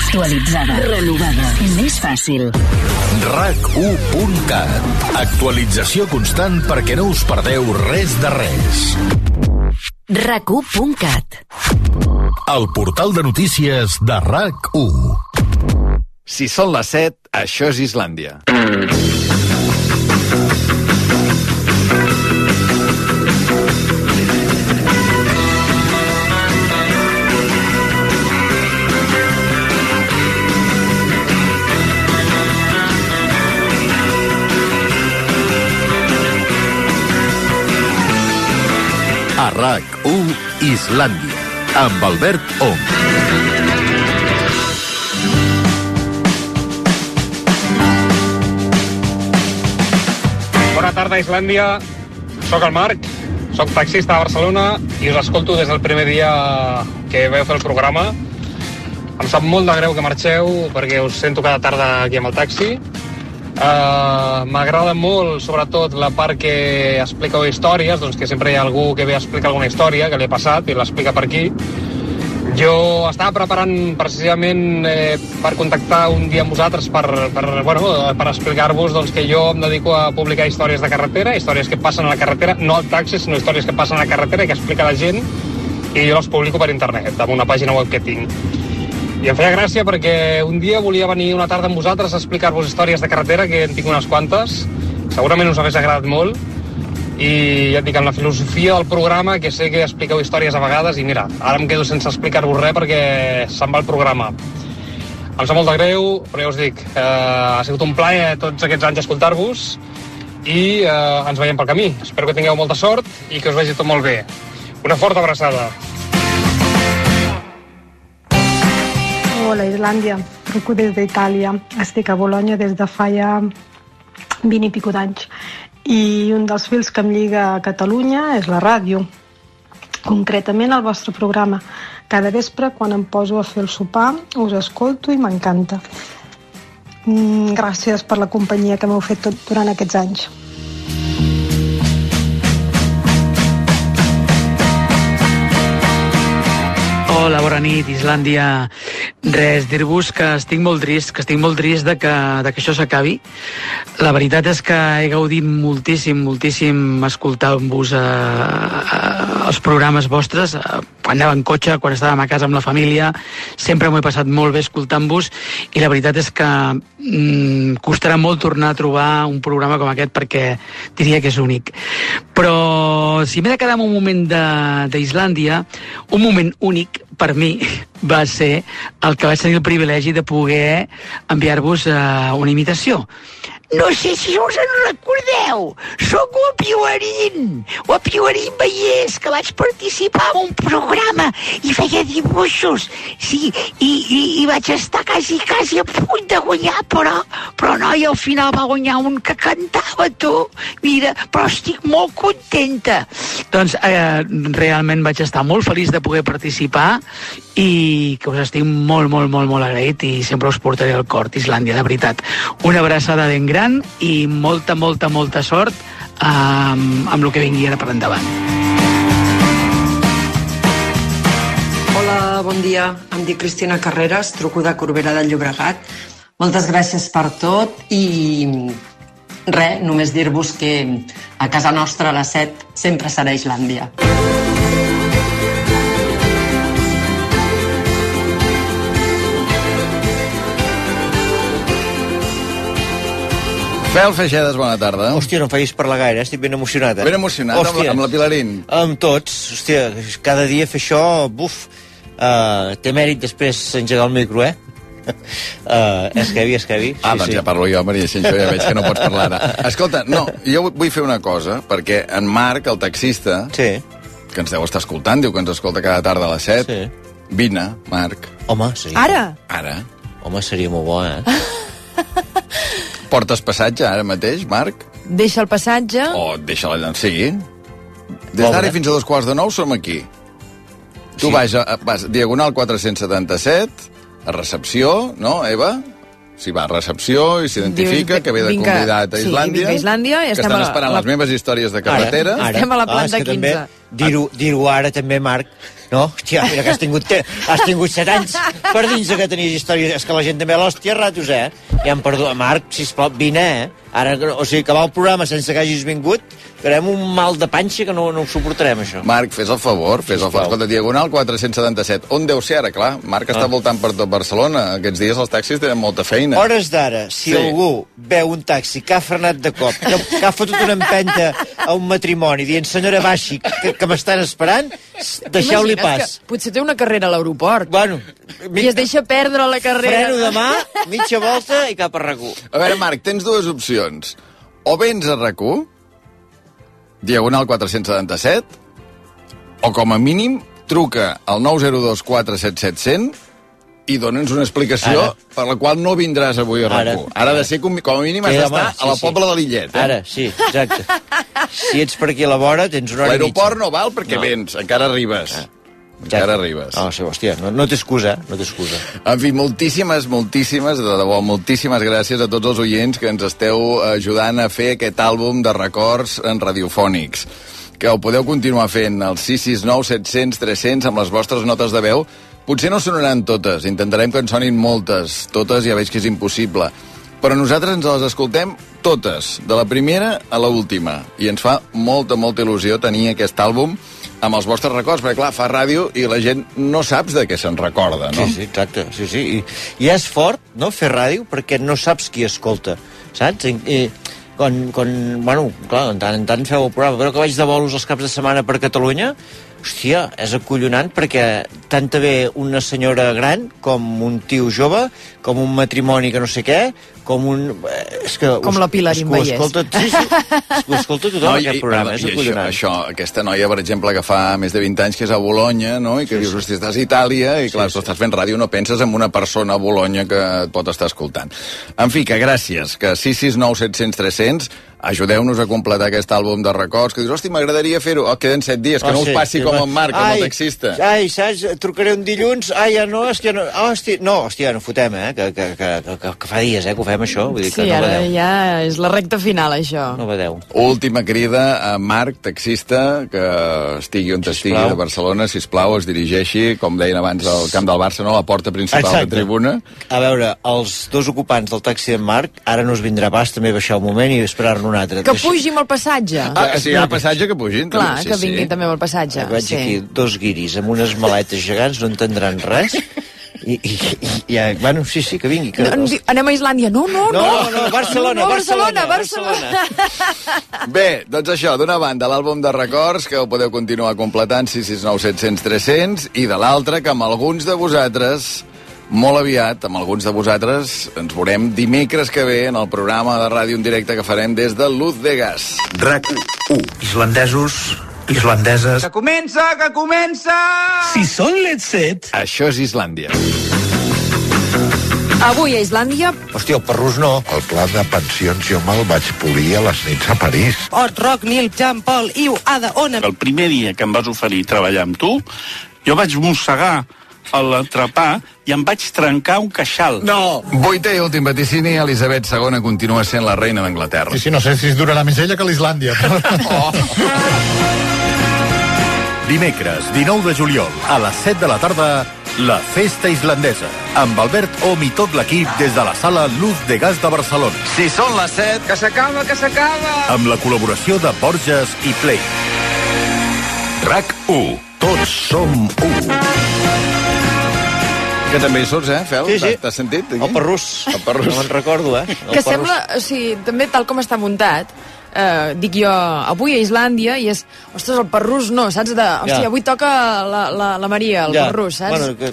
Actualitzada. Renovada. Més fàcil. RAC1.cat. Actualització constant perquè no us perdeu res de res. RAC1.cat. El portal de notícies de RAC1. Si són les 7, això és Islàndia. A RAC1 Islàndia. Amb Albert Ong. Bona tarda, Islàndia. Soc el Marc, soc taxista a Barcelona i us escolto des del primer dia que veu fer el programa. Em sap molt de greu que marxeu perquè us sento cada tarda aquí amb el taxi. Uh, M'agrada molt, sobretot, la part que expliqueu històries, doncs que sempre hi ha algú que ve a explicar alguna història que li ha passat i l'explica per aquí. Jo estava preparant precisament eh, per contactar un dia amb vosaltres per, per, bueno, per explicar-vos doncs, que jo em dedico a publicar històries de carretera, històries que passen a la carretera, no al taxi, sinó històries que passen a la carretera i que explica la gent, i jo les publico per internet, amb una pàgina web que tinc. I em feia gràcia perquè un dia volia venir una tarda amb vosaltres a explicar-vos històries de carretera, que en tinc unes quantes, segurament us hagués agradat molt, i ja et dic, amb la filosofia del programa, que sé que expliqueu històries a vegades, i mira, ara em quedo sense explicar-vos res perquè se'n va el programa. Em sap molt de greu, però ja us dic, eh, ha sigut un plaer tots aquests anys escoltar-vos i eh, ens veiem pel camí. Espero que tingueu molta sort i que us vagi tot molt bé. Una forta abraçada. Hola, Islàndia. Truco des d'Itàlia. Estic a Bologna des de fa ja 20 i pico d'anys. I un dels fils que em lliga a Catalunya és la ràdio. Concretament el vostre programa. Cada vespre, quan em poso a fer el sopar, us escolto i m'encanta. Mm, gràcies per la companyia que m'heu fet tot durant aquests anys. Hola, bona nit, Islàndia. Res, dir-vos que estic molt trist, que estic molt trist de que, de que això s'acabi. La veritat és que he gaudit moltíssim, moltíssim escoltant-vos eh, eh, els programes vostres, eh, quan anava en cotxe, quan estàvem a casa amb la família, sempre m'ho he passat molt bé escoltant-vos i la veritat és que mm, costarà molt tornar a trobar un programa com aquest perquè diria que és únic. Però si m'he de quedar en un moment d'Islàndia, un moment únic per mi va ser el que vaig tenir el privilegi de poder enviar-vos uh, una imitació. No sé si us en recordeu. Sóc o Pioarín. O Pioarín Vallès, que vaig participar en un programa i feia dibuixos. Sí, i, i, i vaig estar quasi, quasi a punt de guanyar, però, però no, i al final va guanyar un que cantava, tu. Mira, però estic molt contenta. Doncs eh, realment vaig estar molt feliç de poder participar i que us estic molt, molt, molt, molt agraït i sempre us portaré al cor, Islàndia, de veritat. Una abraçada ben gran i molta, molta, molta sort amb, amb el que vingui ara per endavant. Hola, bon dia. Em dic Cristina Carreras, truco de Corbera del Llobregat. Moltes gràcies per tot i res, només dir-vos que a casa nostra a les 7 sempre serà Islàndia. Fel Feixedes, bona tarda. Hòstia, no em facis parlar gaire, estic ben emocionat. Eh? Ben emocionat, amb, la- amb la Pilarín. Amb tots, hòstia, cada dia fer això, buf, uh, té mèrit després engegar el micro, eh? Uh, és heavy, és heavy. Ah, doncs ja parlo jo, Maria Xinxó, ja veig que no pots parlar ara. Escolta, no, jo vull fer una cosa, perquè en Marc, el taxista, sí. que ens deu estar escoltant, diu que ens escolta cada tarda a les 7, sí. vine, Marc. Home, seria... Ara? Ara. Home, seria molt bo, eh? Portes passatge ara mateix, Marc? Deixa el passatge. O deixa-la allà, sí. Des d'ara fins a dos quarts de nou som aquí. Tu Sí. vas, a, vas diagonal 477, a recepció, no, Eva? Si va a recepció i s'identifica que ve de vinc convidat a sí, Islàndia, vinc a Islàndia i que estem estan a la- esperant la- les meves històries de carretera. Estem a la planta ah, és que 15. També, dir-ho dir ara també, Marc, No, hòstia, mira que has tingut, te... has tingut set anys per dins que tenies històries. És que la gent també l'hòstia ratos, eh? Ja em perdó. Marc, sisplau, vine, eh? Ara, o sigui, acabar el programa sense que hagis vingut, farem un mal de panxa que no, no ho suportarem, això. Marc, fes el favor, fes el favor. Escolta, Diagonal 477. On deu ser ara, clar? Marc està Ah. voltant per tot Barcelona. Aquests dies els taxis tenen molta feina. Hores d'ara, si Sí. algú veu un taxi que ha frenat de cop, que, que ha fotut una empenta a un matrimoni dient senyora Baxi, que, que m'estan esperant, deixeu-li pas. que Potser té una carrera a l'aeroport. Bueno, I es deixa perdre la carrera. freno de mà, mitja volta i cap a rac A veure, Marc, tens dues opcions. O vens a rac Diagonal 477, o com a mínim truca al 902 477 i dona'ns una explicació Ara. per la qual no vindràs avui a Ara. RAC1. Ara ha de ser, com, com a mínim, has d'estar sí, a la sí. Pobla de Lillet. Eh? Ara, sí, exacte. Si ets per aquí a la vora, tens una hora i mitja. L'aeroport no val perquè No. vens, encara arribes. Encara arribes. No, sí, hòstia, no, no té excusa, no té excusa. En fi, moltíssimes, moltíssimes, de debò, moltíssimes gràcies a tots els oients que ens esteu ajudant a fer aquest àlbum de records en radiofònics que ho podeu continuar fent al 669 700 300 amb les vostres notes de veu. Potser no sonaran totes, intentarem que en sonin moltes. Totes ja veig que és impossible. Però nosaltres ens les escoltem totes, de la primera a la última. I ens fa molta, molta il·lusió tenir aquest àlbum amb els vostres records, perquè clar, fa ràdio i la gent no saps de què se'n recorda, no? Sí, sí, exacte. Sí, sí. I, I és fort, no?, fer ràdio, perquè no saps qui escolta, saps? I, i, quan, quan, bueno, clar, tant en tant feu el programa, però que vaig de bolos els caps de setmana per Catalunya, hòstia, és acollonant perquè tant també una senyora gran com un tio jove, com un matrimoni que no sé què, com un... eh, És que Com us- la Pilarín és que ho Vallès. escolta, sí, sí, escolta tothom, i- aquest programa, perdó, és i això, acollonant. això, aquesta noia, per exemple, que fa més de 20 anys que és a Bologna, no? i que sí, dius, hosti, estàs a Itàlia, i clar, tu estàs fent ràdio, no penses en una persona a Bologna que et pot estar escoltant. En fi, que gràcies, que 669 700 300 ajudeu-nos a completar aquest àlbum de records, que dius, hosti, m'agradaria fer-ho, oh, queden 7 dies, que Ah, no sí, us passi sí, com va. en Marc, Ai, el taxista. Ai, saps? Trucaré un dilluns. Ai, ja no, és que no... Hòstia, no, hòstia, no fotem, eh? Que, que, que, que, que fa dies, eh, que ho fem, això. Vull dir que Sí, no ara badeu. ja és la recta final, això. No badeu. Última crida a Marc, taxista, que estigui on estigui de Barcelona, si plau es dirigeixi, com deien abans, al camp del Barça, no? a la porta principal de tribuna. A veure, els dos ocupants del taxi d'en Marc, ara no us vindrà pas també baixar un moment i esperar-ne un altre. Que pugi amb el passatge. Ah, si hi ha passatge, que pugin. Clar, també, que vinguin també amb el passatge. Veig sí. aquí dos guiris amb unes maletes gegants, no entendran res. I, i, i ja, bueno, sí, sí, que vingui. Que... No, anem a Islàndia. No, no, no. No, no, Barcelona, no, Barcelona, Barcelona, Barcelona. Bé, doncs això, d'una banda l'àlbum de records, que ho podeu continuar completant 669 700 300, i de l'altra, que amb alguns de vosaltres, molt aviat, amb alguns de vosaltres, ens veurem dimecres que ve en el programa de ràdio en directe que farem des de Luz de Gas. RAC 1. Islandesos, islandeses... Que comença, que comença! Si són les 7... Això és Islàndia. Avui a Islàndia Hòstia, el perrús no. El pla de pensions jo me'l vaig polir a les nits a París. Ot, Roc, Nil, Jean, Paul, Iu, Ada, Ona... El primer dia que em vas oferir treballar amb tu, jo vaig mossegar a l'entrepà i em vaig trencar un queixal. No! Vuitè i últim vaticini, Elisabet II continua sent la reina d'Anglaterra. Sí, sí, no sé si es durarà més ella que l'Islàndia. Oh. Dimecres, 19 de juliol, a les 7 de la tarda, la Festa Islandesa, amb Albert Om i tot l'equip des de la sala Luz de Gas de Barcelona. Si són les 7... Que s'acaba, que s'acaba! Amb la col·laboració de Borges i Play. RAC 1. Tots som 1. Que també hi surts, eh, Fel? Sí, sí. T'has sentit? Aquí? El perrús. El perrús. No me'n recordo, eh? El que perrús. sembla, o sigui, també tal com està muntat, eh, dic jo, avui a Islàndia, i és, ostres, el perrús no, saps? De, hòstia, Ja. avui toca la, la, la Maria, el Ja, perrús, saps? Bueno, que...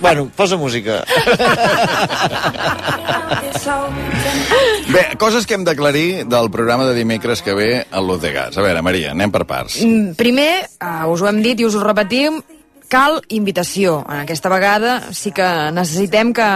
bueno, posa música. Bé, coses que hem d'aclarir del programa de dimecres que ve a Luz de Gas. A veure, Maria, anem per parts. Mm, Primer, uh, us ho hem dit i us ho repetim, cal invitació. En aquesta vegada sí que necessitem que,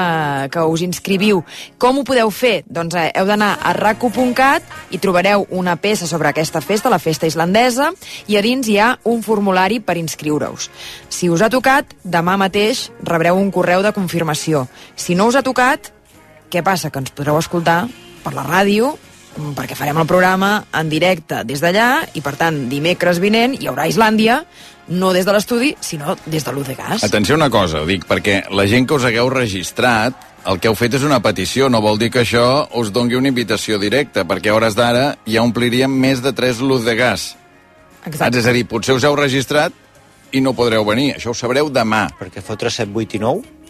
que us inscriviu. Com ho podeu fer? Doncs eh, heu d'anar a raco.cat i trobareu una peça sobre aquesta festa, la festa islandesa, i a dins hi ha un formulari per inscriure-us. Si us ha tocat, demà mateix rebreu un correu de confirmació. Si no us ha tocat, què passa? Que ens podreu escoltar per la ràdio perquè farem el programa en directe des d'allà i, per tant, dimecres vinent hi haurà Islàndia, no des de l'estudi, sinó des de l'U de Gas. Atenció a una cosa, ho dic perquè la gent que us hagueu registrat el que heu fet és una petició, no vol dir que això us dongui una invitació directa, perquè a hores d'ara ja ompliríem més de 3 luz de gas. Exacte. És a dir, potser us heu registrat i no podreu venir. Això ho sabreu demà. Perquè fotre 7, 8 i 9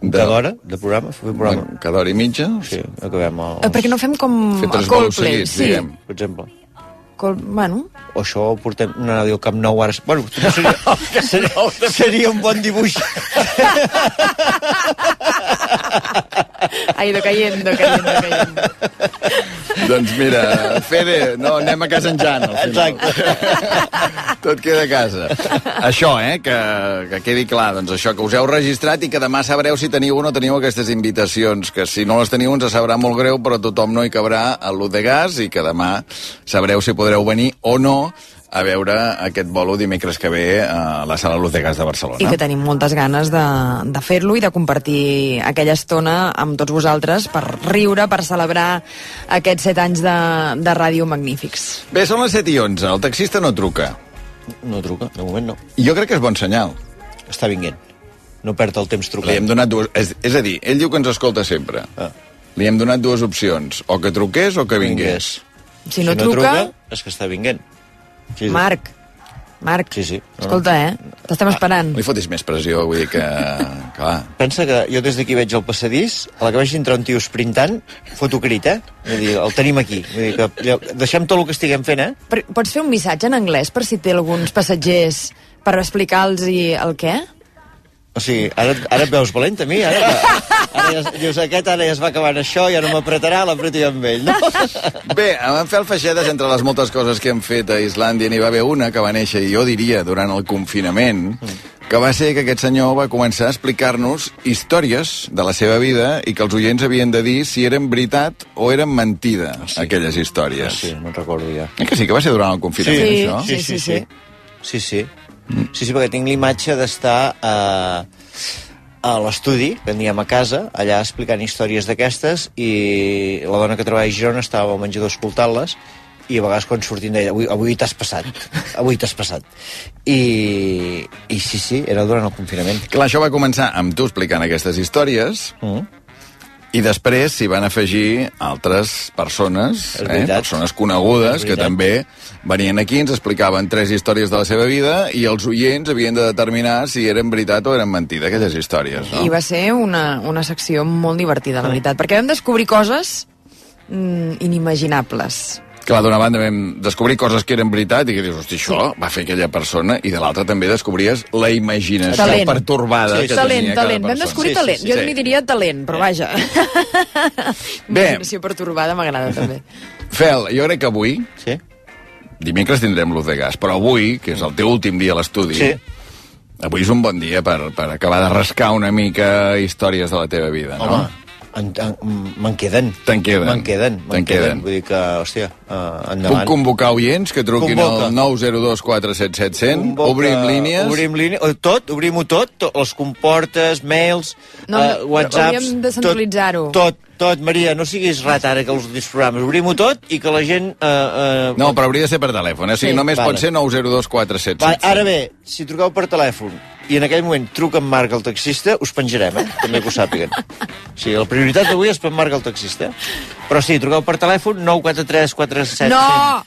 De- cada hora de programa, fer programa. Bueno, cada hora i mitja? Sí, acabem el... Eh, perquè no fem com Fer a Coldplay. seguits, sí. diguem. Per exemple. Col... Bueno, O això ho portem una ràdio Camp Nou ara... Bueno, no seria, seria, seria un bon dibuix. ha ido cayendo, cayendo, cayendo. Doncs mira, Fede, no, anem a casa en Jan, al final. Tot queda a casa. Això, eh, que, que quedi clar, doncs això, que us heu registrat i que demà sabreu si teniu o no teniu aquestes invitacions, que si no les teniu ens sabrà molt greu, però tothom no hi cabrà a l'U de gas i que demà sabreu si podreu venir o no a veure aquest bolo dimecres que ve a la sala Luz de Gas de Barcelona. I que tenim moltes ganes de, de fer-lo i de compartir aquella estona amb tots vosaltres per riure, per celebrar aquests set anys de, de ràdio magnífics. Bé, són les 7 i 11. El taxista no truca. No truca, de moment no. Jo crec que és bon senyal. Està vinguent. No perd el temps trucant. Li hem donat dues... És, és a dir, ell diu que ens escolta sempre. Ah. Li hem donat dues opcions, o que truqués o que vingués. Si no, truca, és que està vinguent. Sí, sí. Marc, Marc, Sí, sí. Escolta, eh? T'estem esperant. No li fotis més pressió, vull dir que... Clar. Pensa que jo des d'aquí veig el passadís, a la que veig entrar un tio sprintant, foto crit, eh? Vull dir, el tenim aquí. Vull dir que deixem tot el que estiguem fent, eh? Per, pots fer un missatge en anglès per si té alguns passatgers per explicar-los el què? O sigui, ara, ara et veus valent a mi, ara, ara ja, dius, aquest ara ja es va acabant això, ja no m'apretarà, l'apreto jo amb ell, no? Bé, en Fel Feixedes, entre les moltes coses que hem fet a Islàndia, n'hi va haver una que va néixer, jo diria, durant el confinament, que va ser que aquest senyor va començar a explicar-nos històries de la seva vida i que els oients havien de dir si eren veritat o eren mentida, aquelles històries. Sí, me'n recordo ja. Eh que sí, que va ser durant el confinament, sí, això? Sí, sí, sí. Sí, sí. Sí, sí, perquè tinc l'imatge d'estar a, a l'estudi, que aníem a casa, allà explicant històries d'aquestes, i la dona que treballa a Girona estava al menjador escoltant-les, i a vegades quan sortint deia, avui, avui t'has passat, avui t'has passat. I, I sí, sí, era durant el confinament. Clar, això va començar amb tu explicant aquestes històries, Mm. I després s'hi van afegir altres persones, eh, persones conegudes, que també venien aquí, ens explicaven tres històries de la seva vida, i els oients havien de determinar si eren veritat o eren mentida, aquelles històries, no? I va ser una, una secció molt divertida, la veritat, perquè vam descobrir coses mm, inimaginables. Clar, d'una banda vam descobrir coses que eren veritat i que dius, hosti, això va fer aquella persona, i de l'altra també descobries la imaginació Talent. pertorbada que talent, tenia cada talent. Vam descobrir talent. Jo n'hi diria talent, però vaja. Bé. Imaginació pertorbada m'agrada també. Fel, jo crec que avui... Sí. Dimecres tindrem l'ús de gas, però avui, que és el teu últim dia a l'estudi, Sí. avui és un bon dia per, per acabar de rascar una mica històries de la teva vida, no? Home, en, me'n queden. Te'n queden. Me'n queden. Me'n queden. queden. Vull dir que, hòstia, uh, Puc endavant. convocar oients que truquin Convoca. al 902 477 100, Convoca- obrim línies... Obrim línies, o tot, obrim-ho tot, tot, les comportes, mails, No, eh, no, whatsapps... hauríem de centralitzar-ho. Tot, tot, tot, Maria, no siguis rat ara que els últims programes. Obrim-ho tot i que la gent... Eh, eh, No, però hauria de ser per telèfon, eh? o sigui, Sí, només vale. pot ser 902 477 Va, ara bé, si truqueu per telèfon i en aquell moment truca en Marc el taxista, us penjarem, eh? També que ho sàpiguen. O sigui, la prioritat d'avui és per Marc el taxista. Però sí, truqueu per telèfon 943 47 No!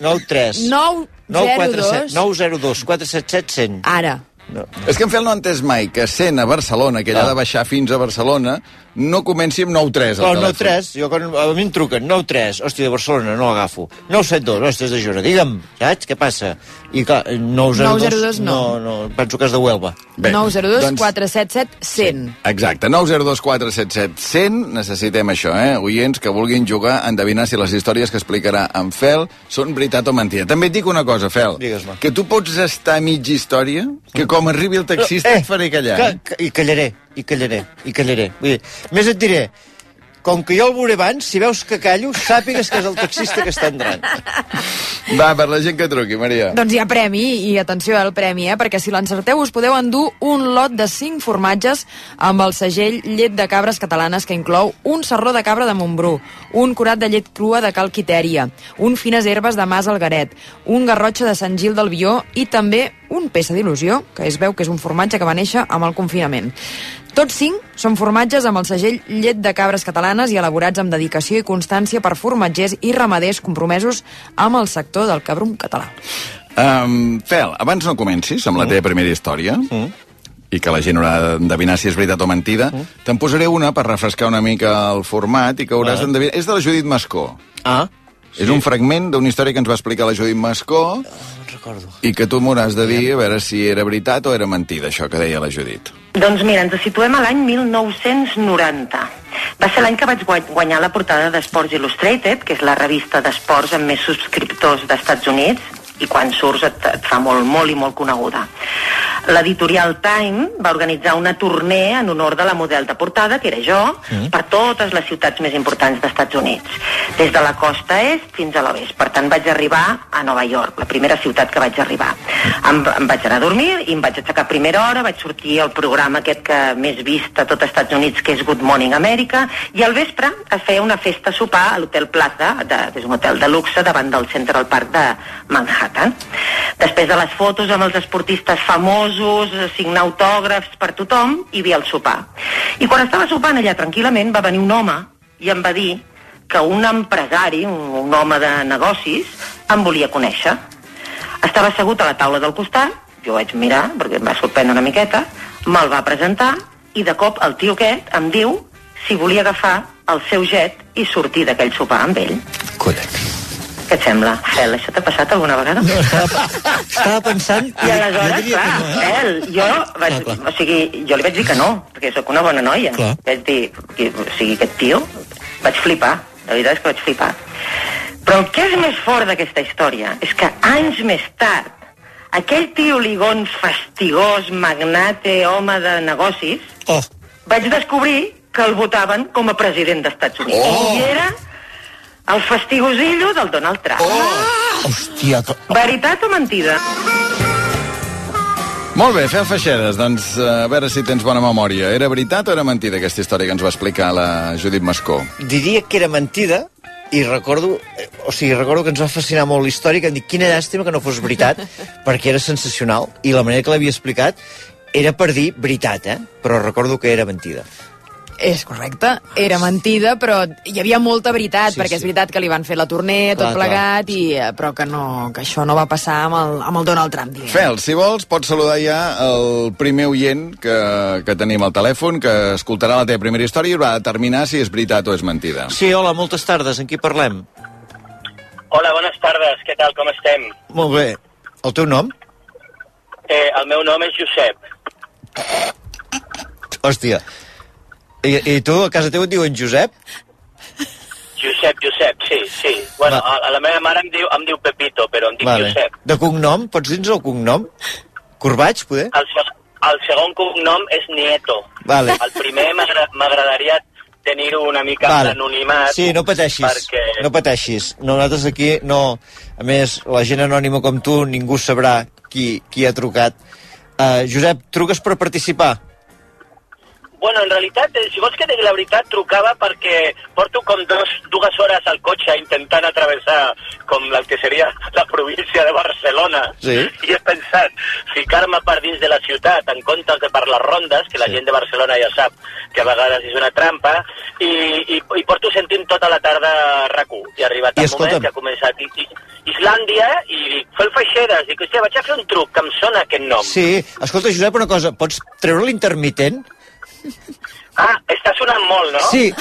93 902 902 477 100. Ara. No. És que en Fel no ha entès mai que sent a Barcelona, que ell ha de baixar fins a Barcelona, no comenci amb 9-3 Però al no telèfon. 3, jo quan a mi em truquen, 9 3, hòstia, de Barcelona, no l'agafo. 972, hòstia, és de Girona, digue'm, saps, què passa? I clar, 902, 902 no. no, no, penso que és de Huelva. Bé, 902 doncs- 477 100. Exacte, 902 477 100, necessitem això, eh? Oients que vulguin jugar a endevinar si les històries que explicarà en Fel són veritat o mentida. També et dic una cosa, Fel, que tu pots estar a mitja història, que com arribi el taxista Eh, et faré callar. Que, que, I callaré, i callaré, i callaré. Vull dir, més et diré, com que jo el veuré abans, si veus que callo, sàpigues que és el taxista que està entrant. Va, per la gent que truqui, Maria. Doncs hi ha premi, i atenció al premi, eh? perquè si l'encerteu us podeu endur un lot de 5 formatges amb el segell llet de cabres catalanes que inclou un serró de cabra de Montbrú, un curat de llet crua de Cal Quitèria, un fines herbes de Mas Algaret, un garrotxa de Sant Gil del Vió i també un peça d'il·lusió, que es veu que és un formatge que va néixer amb el confinament. Tots cinc són formatges amb el segell llet de cabres catalanes i elaborats amb dedicació i constància per formatgers i ramaders compromesos amb el sector del cabrum català. Um, Fel, abans no comencis amb la teva primera història, i que la gent haurà d'endevinar si és veritat o mentida, te'n posaré una per refrescar una mica el format i que hauràs Ah. d'endevinar. És de la Judit Mascó. Ah, És un fragment d'una història que ens va explicar la Judit Mascó recordo. i que tu m'hauràs de dir a veure si era veritat o era mentida, això que deia la Judit. Doncs mira, ens situem a l'any 1990. Va ser l'any que vaig guany- guanyar la portada d'Sports Illustrated, que és la revista d'esports amb més subscriptors d'Estats Units, i quan surts et, et fa molt, molt i molt coneguda. L'editorial Time va organitzar una tournée en honor de la model de portada, que era jo, Mm. per totes les ciutats més importants d'Estats Units, des de la costa est fins a l'oest. Per tant, vaig arribar a Nova York, la primera ciutat que vaig arribar. Em, em vaig anar a dormir i em vaig aixecar a primera hora, vaig sortir al programa aquest que més vist a tot Estats Units, que és Good Morning America, i al vespre es feia una festa a sopar a l'Hotel Plaza, de, que és un hotel de luxe davant del Central Park de Manhattan. Després de les fotos amb els esportistes famosos, eh, signar autògrafs per tothom, hi havia el sopar. I quan estava sopant allà tranquil·lament va venir un home i em va dir que un empresari, un, un home de negocis, em volia conèixer. Estava assegut a la taula del costat, jo vaig mirar perquè em va sorprendre una miqueta, me'l va presentar i de cop el tio aquest em diu si volia agafar el seu jet i sortir d'aquell sopar amb ell. Collons. Què et sembla? Fel, això t'ha passat alguna vegada? No, estava, estava pensant... I aleshores, jo clar, que no, eh? Fel, jo, vaig, Clar, o sigui, jo li vaig dir que no, perquè sóc una bona noia. Clar. Vaig dir, que, o sigui, aquest tio, vaig flipar, la veritat és que vaig flipar. Però el que és més fort d'aquesta història és que anys més tard, aquell tio ligons fastigós, magnate, home de negocis, oh. vaig descobrir que el votaven com a president d'Estats Units. Oh. I era el fastigosillo del Donald Trump. Oh. Hòstia, que... Veritat o mentida? Molt bé, Fel Feixedes, doncs eh, a veure si tens bona memòria. Era veritat o era mentida aquesta història que ens va explicar la Judit Mascó? Diria que era mentida, i recordo, eh, o sigui, recordo que ens va fascinar molt la història, que em dic, quina llàstima que no fos veritat, perquè era sensacional, i la manera que l'havia explicat era per dir veritat, eh? Però recordo que era mentida. És correcte, era mentida, però hi havia molta veritat, Sí, perquè sí. és veritat que li van fer la tournée, tot Clar, plegat, i, eh, però que, no, que això no va passar amb el, amb el Donald Trump. Diguem. Fel, si vols, pots saludar ja el primer oient que, que tenim al telèfon, que escoltarà la teva primera història i haurà de determinar si és veritat o és mentida. Sí, hola, moltes tardes, en qui parlem? Hola, bones tardes, què tal, com estem? Molt bé. El teu nom? Eh, el meu nom és Josep. Hòstia. I, I tu, a casa teu et diuen Josep? Josep, Josep, sí, sí. Bueno, a, a la meva mare em diu, em diu Pepito, però em dic Vale. Josep. De cognom? Pots dir-nos el cognom? Corbaig, poder? El, el segon cognom és Nieto. Vale. El primer m'agra- m'agradaria tenir-ho una mica Vale. anonimat. Sí, no pateixis, Perquè... no pateixis. Nosaltres aquí no... A més, la gent anònima com tu, ningú sabrà qui, qui ha trucat. Uh, Josep, truques per participar? Bueno, en realitat, eh, si vols que digui la veritat, trucava perquè porto com dos, dues hores al cotxe intentant atravessar com el que seria la província de Barcelona. Sí. I he pensat ficar-me per dins de la ciutat en comptes de per les rondes, que la gent de Barcelona ja sap que a vegades és una trampa, i, i, i porto sentint tota la tarda RAC1. I ha arribat I el moment escolta'm. que ha començat I, I, Islàndia i dic, fel feixedes, dic, hòstia, vaig a fer un truc que em sona aquest nom. Sí. Escolta, Josep, una cosa. Pots treure l'intermitent? Ah, està sonant molt, no? Sí.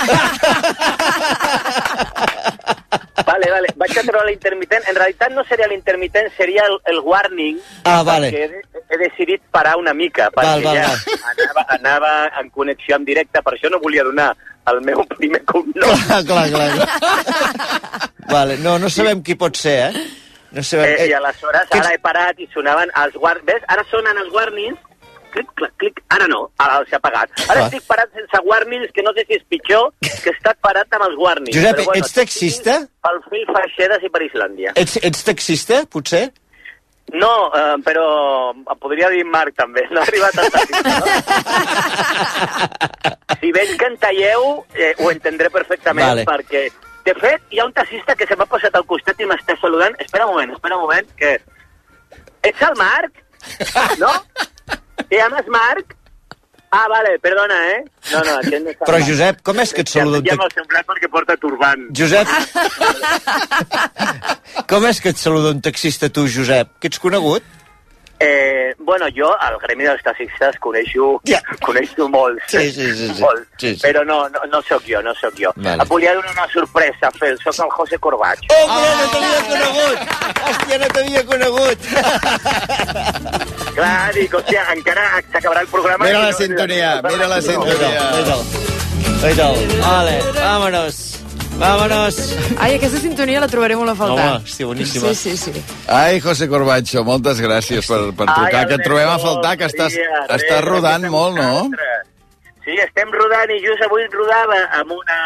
Vale, vale. Vaig a treure l'intermitent. En realitat no seria l'intermitent, seria el, el warning. Ah, vale. Perquè he, he decidit parar una mica, perquè Val, val, ja Anava, anava en connexió en directe, per això no volia donar el meu primer cognom. Clar, clar, clar. vale. No, no sabem qui pot ser, eh? No sabem... Eh, I aleshores ara he parat i sonaven els guard... Ves? Ara sonen els warnings clic, clac, clic. Ara no, ara s'ha apagat. Ara Ah. estic parat sense warnings, que no sé si és pitjor que he estat parat amb els warnings. Josep, Però ets taxista? Pel fil Faixedes i per Islàndia. Ets, ets taxista, potser? No, eh, però em podria dir Marc també, no ha arribat a taxista, no? si veig que en talleu, eh, ho entendré perfectament, Vale. perquè, de fet, hi ha un taxista que se m'ha posat al costat i m'està saludant. Espera un moment, espera un moment, que... Ets el Marc? No? Te llames Marc? Ah, vale, perdona, eh? No, no, aquest no Però. Josep, com és que et saluda un Ja taxista? m'ha semblat perquè porta turbant. Josep, com és que et saluda un taxista tu, Josep? Que ets conegut? Eh, bueno, jo al gremi dels taxistes coneixo, yeah. coneixo molts, Sí, sí, sí, sí. molts Sí, sí. però no, no, no sóc jo, no sóc jo. Vale. Em volia donar una sorpresa, Fel, sóc el José Corbacho. Home, no t'havia conegut! Hòstia, no t'havia conegut! Clar, dic, hòstia, encara s'acabarà el programa... Mira la no- sintonia, mira la sintonia. Oita'l. Vale, vámonos. Vámonos. Ai, aquesta sintonia la trobaré molt a faltar. Home, hòstia, boníssima. Sí, sí, sí. Ai, José Corbacho, moltes gràcies per, per Ai, trucar, que et trobem a faltar, que estàs, Maria, res, estàs rodant molt, no? Sí, estem rodant i just avui rodava amb una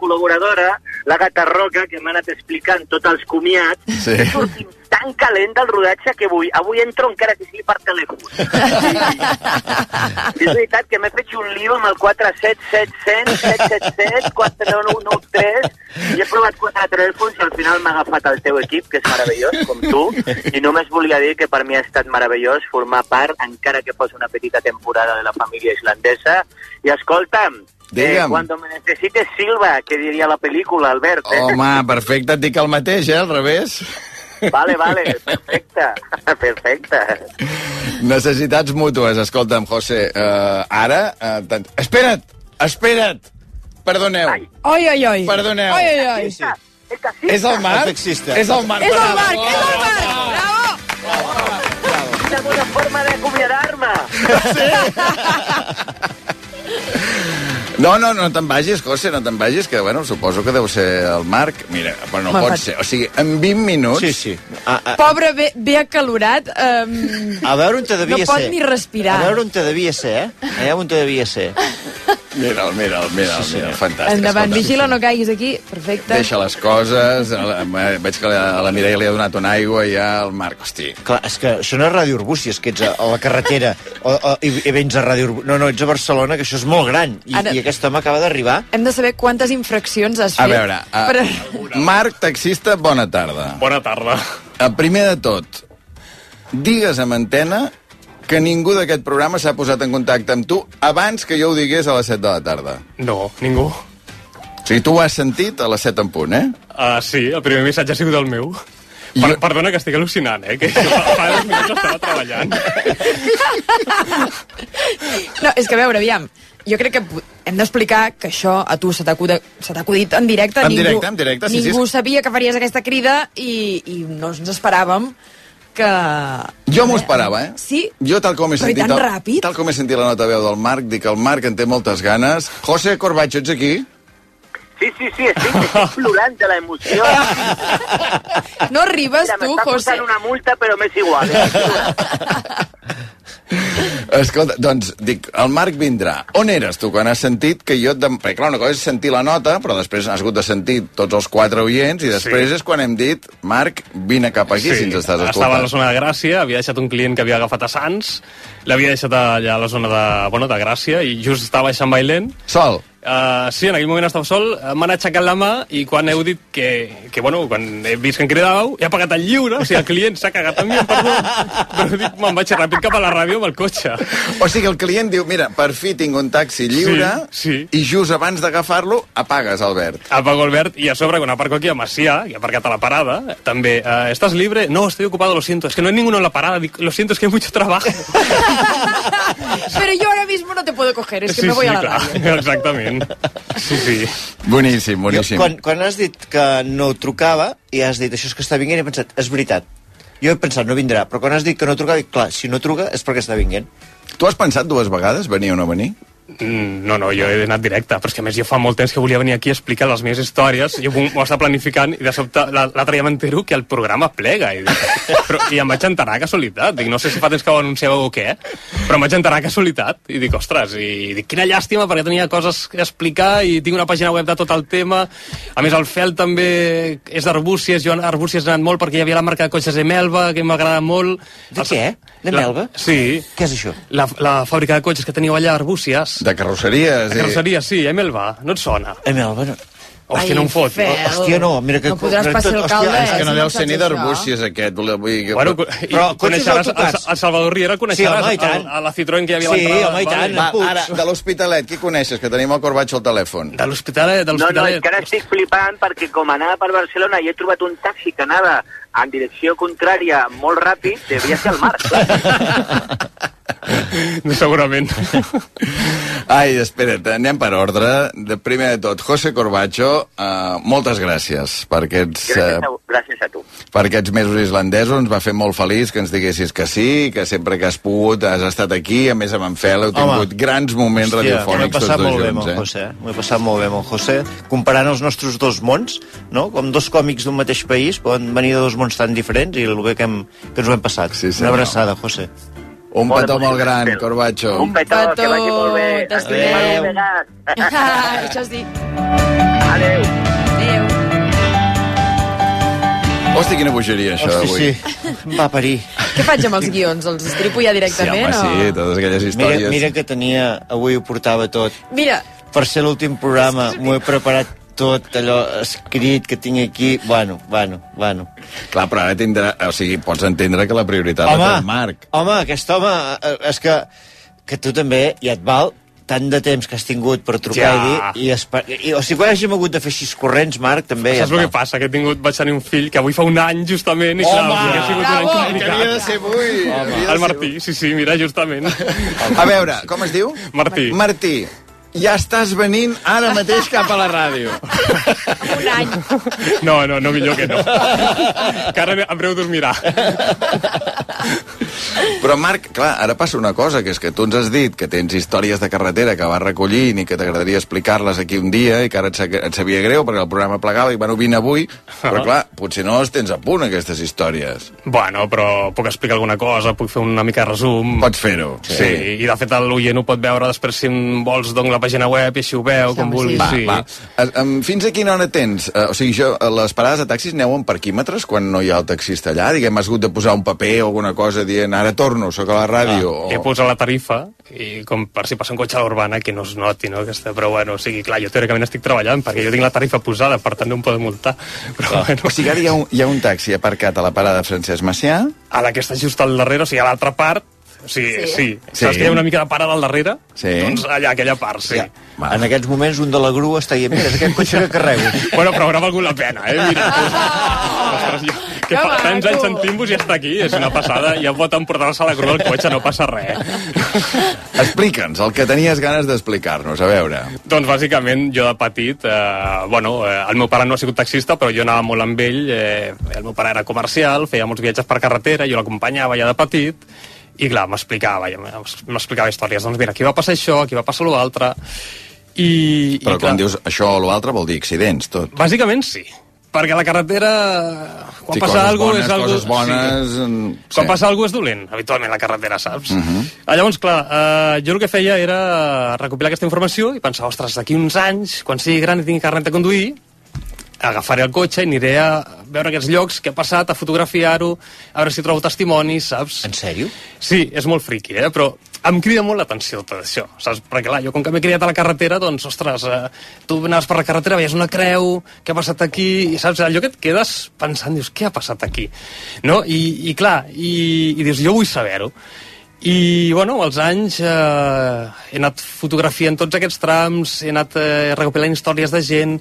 col·laboradora, la Gata Roca, que m'ha anat explicant tots els comiats. Sí. Sortit tan calent del rodatge que avui, avui entro encara que sigui per telèfon. és veritat que m'he fet un lío amb el 47700, 777, 4993, i he provat quatre telèfons i al final m'ha agafat el teu equip, que és meravellós, com tu, i només volia dir que per mi ha estat meravellós formar part, encara que fos una petita temporada de la família islandesa, i escolta'm, eh, cuando me necesites Silva, que diria la pel·lícula, Albert, eh? Home, perfecte, et dic el mateix, eh, al revés. Vale, vale, perfecte, perfecte. Necessitats mútues, escolta'm, José, uh, ara... Uh, tant... Espera't, espera't! Perdoneu. Oi, oi, oi. Perdoneu. Oi, oi, oi. És el Marc? El taxista. És el Marc. És el Bravo. Marc, és el Marc! Bravo! Quina bona forma d'acomiadar-me. No, no, no te'n vagis, José, no te'n vagis, que, bueno, suposo que deu ser el Marc. Mira, però no pot faig- ser. O sigui, en 20 minuts... Sí, sí. A, a, Pobre, bé, bé acalorat. Um, a veure on te devia no pot ser. ni respirar. A veure on te devia ser, eh? Allà on te devia ser. Mira'l, mira'l, mira'l, Sí, sí. mira'l, fantàstic. Endavant, escolta. vigila, no caiguis aquí. Perfecte. Deixa les coses, a la- a- veig que la, a la Mireia li ha donat una aigua i ja el Marc, hosti. Clar, és que això no és Ràdio Arbúcies, és que ets a, a la carretera o, o, i, i vens a Ràdio Arbúcies. No, no, ets a Barcelona, que això és molt gran. I, Ara- i aquest home acaba d'arribar. Hem de saber quantes infraccions has A fet. veure, a, Per... Marc, taxista, bona tarda. Bona tarda. A primer de tot, digues amb antena que ningú d'aquest programa s'ha posat en contacte amb tu abans que jo ho digués a les 7 de la tarda. No, ningú. O sigui, tu ho has sentit a les 7 en punt, eh? Uh, sí, el primer missatge ha sigut el meu. Per, Jo- Perdona que estic al·lucinant, eh? Que fa, fa dos minuts estava treballant. No, és que a veure, aviam, jo crec que hem d'explicar que això a tu se t'ha acudit, se t'ha acudit en directe. En ningú, directe, en directe, sí, sí, Ningú és- sabia que faries aquesta crida i, i no ens esperàvem que... Jo m'ho esperava, eh? Sí? Jo, tal com he Però sentit... tan el- ràpid? Tal com he sentit la nota veu del Marc, dic que el Marc en té moltes ganes. José Corbacho, ets aquí? Sí, sí, sí, estic, estic plorant de l'emoció. No arribes Mira, tu, m'està José? posant una multa, però m'és igual. Eh? Escolta, doncs, dic, el Marc vindrà. On eres tu quan has sentit que jo... Et dem... Perquè, clar, una cosa és sentir la nota, però després has hagut de sentir tots els quatre oients i després Sí. és quan hem dit Marc, vine cap aquí si ens estàs estava a la escoltant. zona de Gràcia, havia deixat un client que havia agafat a Sants, l'havia deixat allà a la zona de, bueno, de Gràcia i just estava baixant bailent. Sol? Uh, sí, en aquell moment estava sol, eh, m'han aixecat la mà i quan heu dit que, que bueno, quan he vist que em cridàveu, he apagat el lliure, o sigui, el client s'ha cagat en mi, em perdó, però dic, me'n vaig ràpid cap a la ràdio amb el cotxe. O sigui, el client diu, mira, per fi tinc un taxi lliure Sí, i just abans d'agafar-lo apagues, Albert. Apago Albert i a sobre quan aparco aquí a Macià, que he aparcat a la parada, també, uh, ¿estás libre? No, estoy ocupado, lo siento, es que no hay ninguno en la parada, Dic, lo siento, es que hay mucho trabajo. Pero yo ahora mismo no te puedo coger, es que sí, me voy sí, a la clar, ràdio. exactament. Sí, sí. Boníssim, boníssim. Jo, quan, quan has dit que no trucava i has dit això és que està vinguent, he pensat, és veritat. Jo he pensat, no vindrà, però quan has dit que no trucava, dic, clar, si no truca és perquè està vinguent. Tu has pensat dues vegades venir o no venir? Mm, No, no, jo he anat directe, però és que a més jo fa molt temps que volia venir aquí a explicar les meves històries, jo m'ho estava planificant i de sobte la- l'altre dia m'entero que el programa plega i, dic, però, i em vaig enterar a casualitat, dic, no sé si fa temps que ho anunciàveu o què, però em vaig enterar a casualitat i dic, ostres, i dic, quina llàstima perquè tenia coses a explicar i tinc una pàgina web de tot el tema, a més el fel també és d'Arbúcies, jo a Arbúcies he anat molt perquè hi havia la marca de cotxes Emelva, que m'agrada molt. De què? De La- Melva? Sí. Què és això? La, la fàbrica de cotxes que teníeu allà a Arbúcies. De carrosseries. De carrosseria, sí, Emelva, no et sona? Emelva, no. Hòstia, Ai, no em fot. Fel. Hòstia, no, mira que... No podràs que passar tot- alcalde, hòstia, És que no si deu ser ni saps això. d'Arbúcies, aquest. Vull, vull, dir que- Bueno, Però i cotxes coneixeràs el, el Salvador Riera, Sí, coneixeràs home, i el, tant. a la Citroën que hi havia Sí, a l'entrada. home, i tant. Va, ara, de l'Hospitalet, qui coneixes? Que tenim el Corbatxo al telèfon. De l'Hospitalet, de No, no, és l'Hospitalet. que ara estic flipant perquè com anava per Barcelona i he trobat un taxi que anava en direcció contrària molt ràpid, devia ser el Marc. Segurament. Ai, espera't, anem per ordre. De primer de tot, José Corbacho, uh, moltes gràcies per aquests, Gràcies uh, a, gràcies a tu. per aquests mesos islandesos. Ens va fer molt feliç que ens diguessis que sí, que sempre que has pogut has estat aquí. A més, amb en Fel heu tingut Home. grans moments Hòstia, m'ho he radiofònics tots passat dos molt bé junts. amb el eh? José, m'ho he passat molt bé amb el José, comparant els nostres dos mons, no? com dos còmics d'un mateix país, poden venir de dos mons tan diferents i el bé que, hem, que ens ho hem passat. Sí, Una senyor. abraçada, José. Un Molt petó molt gran. Corbacho. Un petó, que vagi molt bé. T'estimem. Adéu. Això sí. Adéu. Adéu. Hosti, quina bogeria, això Hosti, d'avui. sí, em va parir. Què faig amb els guions? Els estripo ja Sí, directament? home, sí, o... totes aquelles Mira, històries. mira que tenia, avui ho portava tot. Mira, Per ser l'últim programa m'ho he preparat tot allò escrit que tinc aquí. Bueno, bueno, bueno. Clar, però ara tindrà... O sigui, pots entendre que la prioritat la té el Marc. home, aquest home, eh, és que, que tu també, ja et val, tant de temps que has tingut per trucar Ja. i dir... I, esper... I, o sigui, quan hàgim hagut de fer així corrents, Marc, també ja Saps et el que passa? Que he tingut, vaig tenir un fill que avui fa un any, justament, i clar, Home! ha sigut un any Bravo! complicat. Que havia de ser avui. de El Martí, sí, sí, mira, justament. A veure, com es diu? Martí. Martí, ja estàs venint ara mateix cap a la ràdio. un any. No, no, no, millor que no. Que ara en breu dormirà. Però, Marc, clar, ara passa una cosa, que és que tu ens has dit que tens històries de carretera que vas recollint i que t'agradaria explicar-les aquí un dia i que ara et, sa- et sabia greu perquè el programa plegava i, bueno, vine avui, però, clar, potser no els tens a punt, aquestes històries. Bueno, però puc explicar alguna cosa, puc fer una mica de resum. Pots fer-ho. Sí. sí, i de fet l'oient ho pot veure després si vols donc la pàgina web i així ho veu, com home, vulguis. Va, sí. va. Em, Fins a quina hora tens? Uh, o sigui, jo, eh, les parades de taxis aneu en parquímetres quan no hi ha el taxista allà? Diguem, has hagut de posar un paper o alguna cosa dient ara torno, sóc a la ràdio. Ah, He o... posat la tarifa i com per si passa un cotxe a l'urbana que no es noti, no? Aquesta, però bueno, o sigui, clar, jo teòricament estic treballant perquè jo tinc la tarifa posada, per tant no em poden multar. Però bueno, O sigui, ara hi ha, un, hi ha un taxi aparcat a la parada Francesc Macià a la que està just al darrere, o sigui, a l'altra part, sigui, sí. sí. Sí. Saps que hi ha una mica de parada al darrere? Sí. Doncs allà, aquella part, sí. Ja. En aquests moments un de la grua està dient, mira, és aquest cotxe que carrego. Bueno, però haurà valgut la pena, eh? Mira, ostres, jo, que fa tants anys sentim-vos i està aquí, és una passada, ja pot emportar-se a la crua del cotxe, no passa res. Explica'ns el que tenies ganes d'explicar-nos, a veure. Doncs bàsicament jo de petit, eh, bueno, eh, el meu pare no ha sigut taxista, però jo anava molt amb ell, eh, el meu pare era comercial, feia molts viatges per carretera, jo l'acompanyava ja de petit, i clar, m'explicava, m'explicava històries, doncs mira, aquí va passar això, aquí va passar l'altre, i, Però i quan dius això o l'altre vol dir accidents, tot. Bàsicament sí, perquè la carretera quan Sí, passa alguna bones, és algo... coses bones, Sí. en- Quan sí. passa alguna és dolent, habitualment, la carretera, saps? Uh -huh. Ah, Llavors, clar, eh, jo el que feia era recopilar aquesta informació i pensar, ostres, d'aquí uns anys, quan sigui gran i tingui carnet de conduir, agafaré el cotxe i aniré a veure aquests llocs, què ha passat, a fotografiar-ho, a veure si trobo testimonis, saps? En sèrio? Sí, és molt friqui, eh? però em crida molt l'atenció tot això, saps? Perquè, clar, jo com que m'he criat a la carretera, doncs, ostres, eh, tu anaves per la carretera, veies una creu, què ha passat aquí, i saps? Allò que et quedes pensant, dius, què ha passat aquí? No? I, i clar, i, i dius, jo vull saber-ho. I, bueno, als anys eh, he anat fotografiant tots aquests trams, he anat eh, recopilant històries de gent,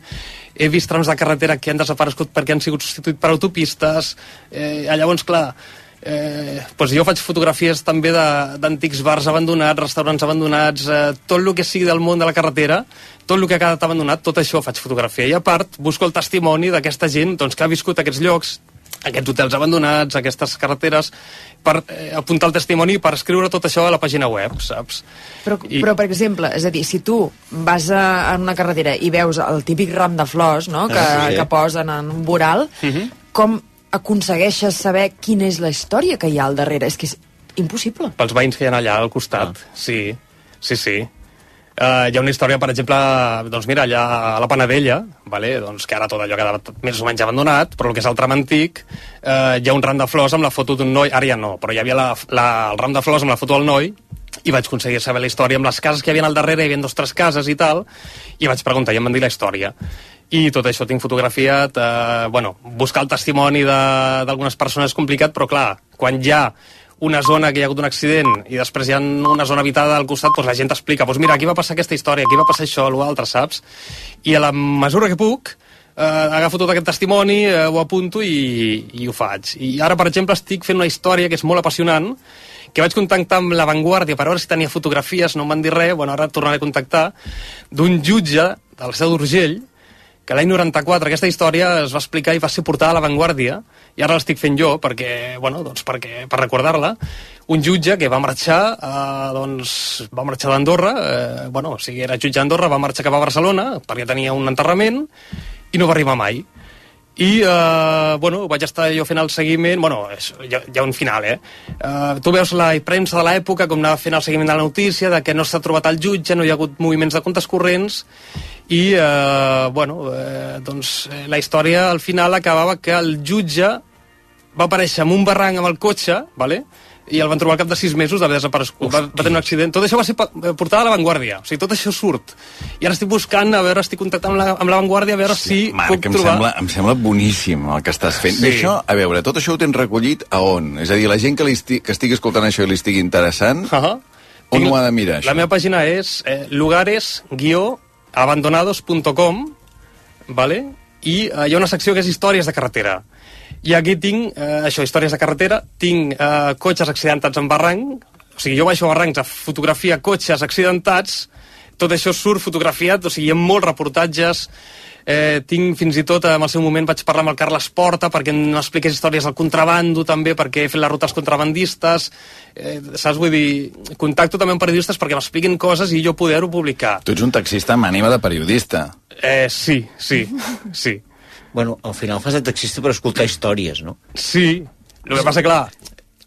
he vist trams de carretera que han desaparegut perquè han sigut substituïts per autopistes, eh, llavors, clar, Eh, doncs jo faig fotografies també d'antics bars abandonats, restaurants abandonats, eh, tot el que sigui del món de la carretera, tot el que ha quedat abandonat, tot això faig fotografia. I a part, busco el testimoni d'aquesta gent doncs, que ha viscut aquests llocs, aquests hotels abandonats, aquestes carreteres, per eh, apuntar el testimoni per escriure tot això a la pàgina web, saps? Però, I... però, per exemple, és a dir, si tu vas a, en una carretera i veus el típic ram de flors no? que, Ah, sí. que posen en un voral, Uh -huh. com aconsegueixes saber quina és la història que hi ha al darrere? És que és impossible. Pels veïns que hi ha allà al costat, ah. sí, sí, sí. Uh, hi ha una història, per exemple, doncs mira, allà a la Panadella, vale? doncs que ara tot allò ha quedat més o menys abandonat, però el que és el tram antic, uh, hi ha un ram de flors amb la foto d'un noi, ara ja no, però hi havia la, la, el ram de flors amb la foto del noi, i vaig aconseguir saber la història amb les cases que hi havia al darrere, hi havia o tres cases i tal, i vaig preguntar i em van dir la història. I tot això tinc fotografiat, eh, bueno, buscar el testimoni d'algunes persones és complicat, però clar, quan ha una zona que hi ha hagut un accident i després hi ha una zona habitada al costat, doncs la gent t'explica, doncs mira, aquí va passar aquesta història, aquí va passar això, l'altre, saps? I a la mesura que puc, eh, agafo tot aquest testimoni, eh, ho apunto i, i ho faig. I ara, per exemple, estic fent una història que és molt apassionant, que vaig contactar amb La Vanguardia per veure si tenia fotografies, no em van dir res, bueno, ara tornaré a contactar, d'un jutge de la seu d'Urgell, que l'any 94 aquesta història es va explicar i va ser portada a La Vanguardia, i ara l'estic fent jo perquè, bueno, doncs perquè, per recordar-la, un jutge que va marxar, eh, doncs, va marxar d'Andorra, eh, bueno, o sigui, era jutge d'Andorra, va marxar cap a Barcelona perquè tenia un enterrament i no va arribar mai. I, eh, bueno, vaig estar jo fent el seguiment, bueno, és, hi, ha, hi ha un final, eh? eh tu veus la premsa de l'època com anava fent el seguiment de la notícia, de que no s'ha trobat el jutge, no hi ha hagut moviments de comptes corrents, i, eh, bueno, eh, doncs eh, la història al final acabava que el jutge va aparèixer en un barranc amb el cotxe, vale? I el van trobar al cap de sis mesos d'haver desaparegut. Va, va tenir un accident. Tot això va ser eh, portada a la Vanguardia. O sigui, tot això surt. I ara estic buscant, a veure, estic contactant amb la, amb la Vanguardia, a veure si Marc, puc em trobar... sembla, em sembla boníssim el que estàs fent. Sí. Sí. Això, a veure, tot això ho tens recollit a on? És a dir, la gent que, li esti que estigui escoltant això i li estigui interessant, Uh -huh. on ho ha de mirar, això? La meva pàgina és eh, lugares-abandonados.com vale? i eh, hi ha una secció que és històries de carretera. I aquí tinc, eh, això, històries de carretera, tinc eh, cotxes accidentats en barranc, o sigui, jo baixo a barrancs a fotografiar cotxes accidentats, tot això surt fotografiat, o sigui, hi ha molts reportatges, eh, tinc fins i tot, en el seu moment vaig parlar amb el Carles Porta perquè m'expliqués històries del contrabando també, perquè he fet ruta als contrabandistes, eh, saps? Vull dir, contacto també amb periodistes perquè m'expliquin coses i jo poder-ho publicar. Tu ets un taxista amb ànima de periodista. Eh, sí, sí, sí. Bueno, al final fas de taxista per escoltar històries, no? Sí, el que passa, clar,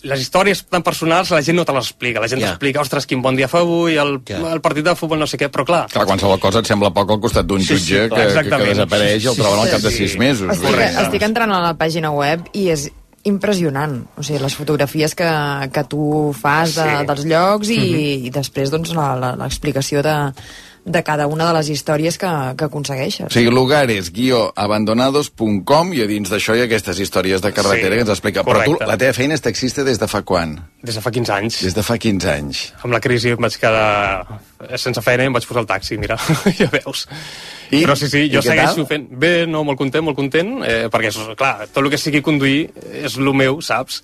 les històries tan personals la gent no te les explica. La gent Ja. t'explica, ostres, quin bon dia fa avui, el, el partit de futbol, no sé què, però clar... Clar, qualsevol cosa et sembla poc al costat d'un Sí, sí, jutge clar, que, que, que desapareix i el troben al cap de Sí. sis mesos. Estic, estic entrant a la pàgina web i és impressionant, o sigui, les fotografies que, que tu fas de, Sí. dels llocs i, Mhm. i després doncs, l'explicació de, de cada una de les històries que, que aconsegueixes. O sigui, lugares-abandonados.com i a dins d'això hi ha aquestes històries de carretera Sí, que ens explica. Però tu, correcte. la teva feina és taxista des de fa quan? Des de fa 15 anys. Des de fa 15 anys. Amb la crisi em vaig quedar sense feina i em vaig posar el taxi, mira, ja veus. I? Però sí, sí, jo segueixo tal? fent... Bé, no, molt content, molt content, eh, perquè, és, clar, tot el que sigui conduir és el meu, saps?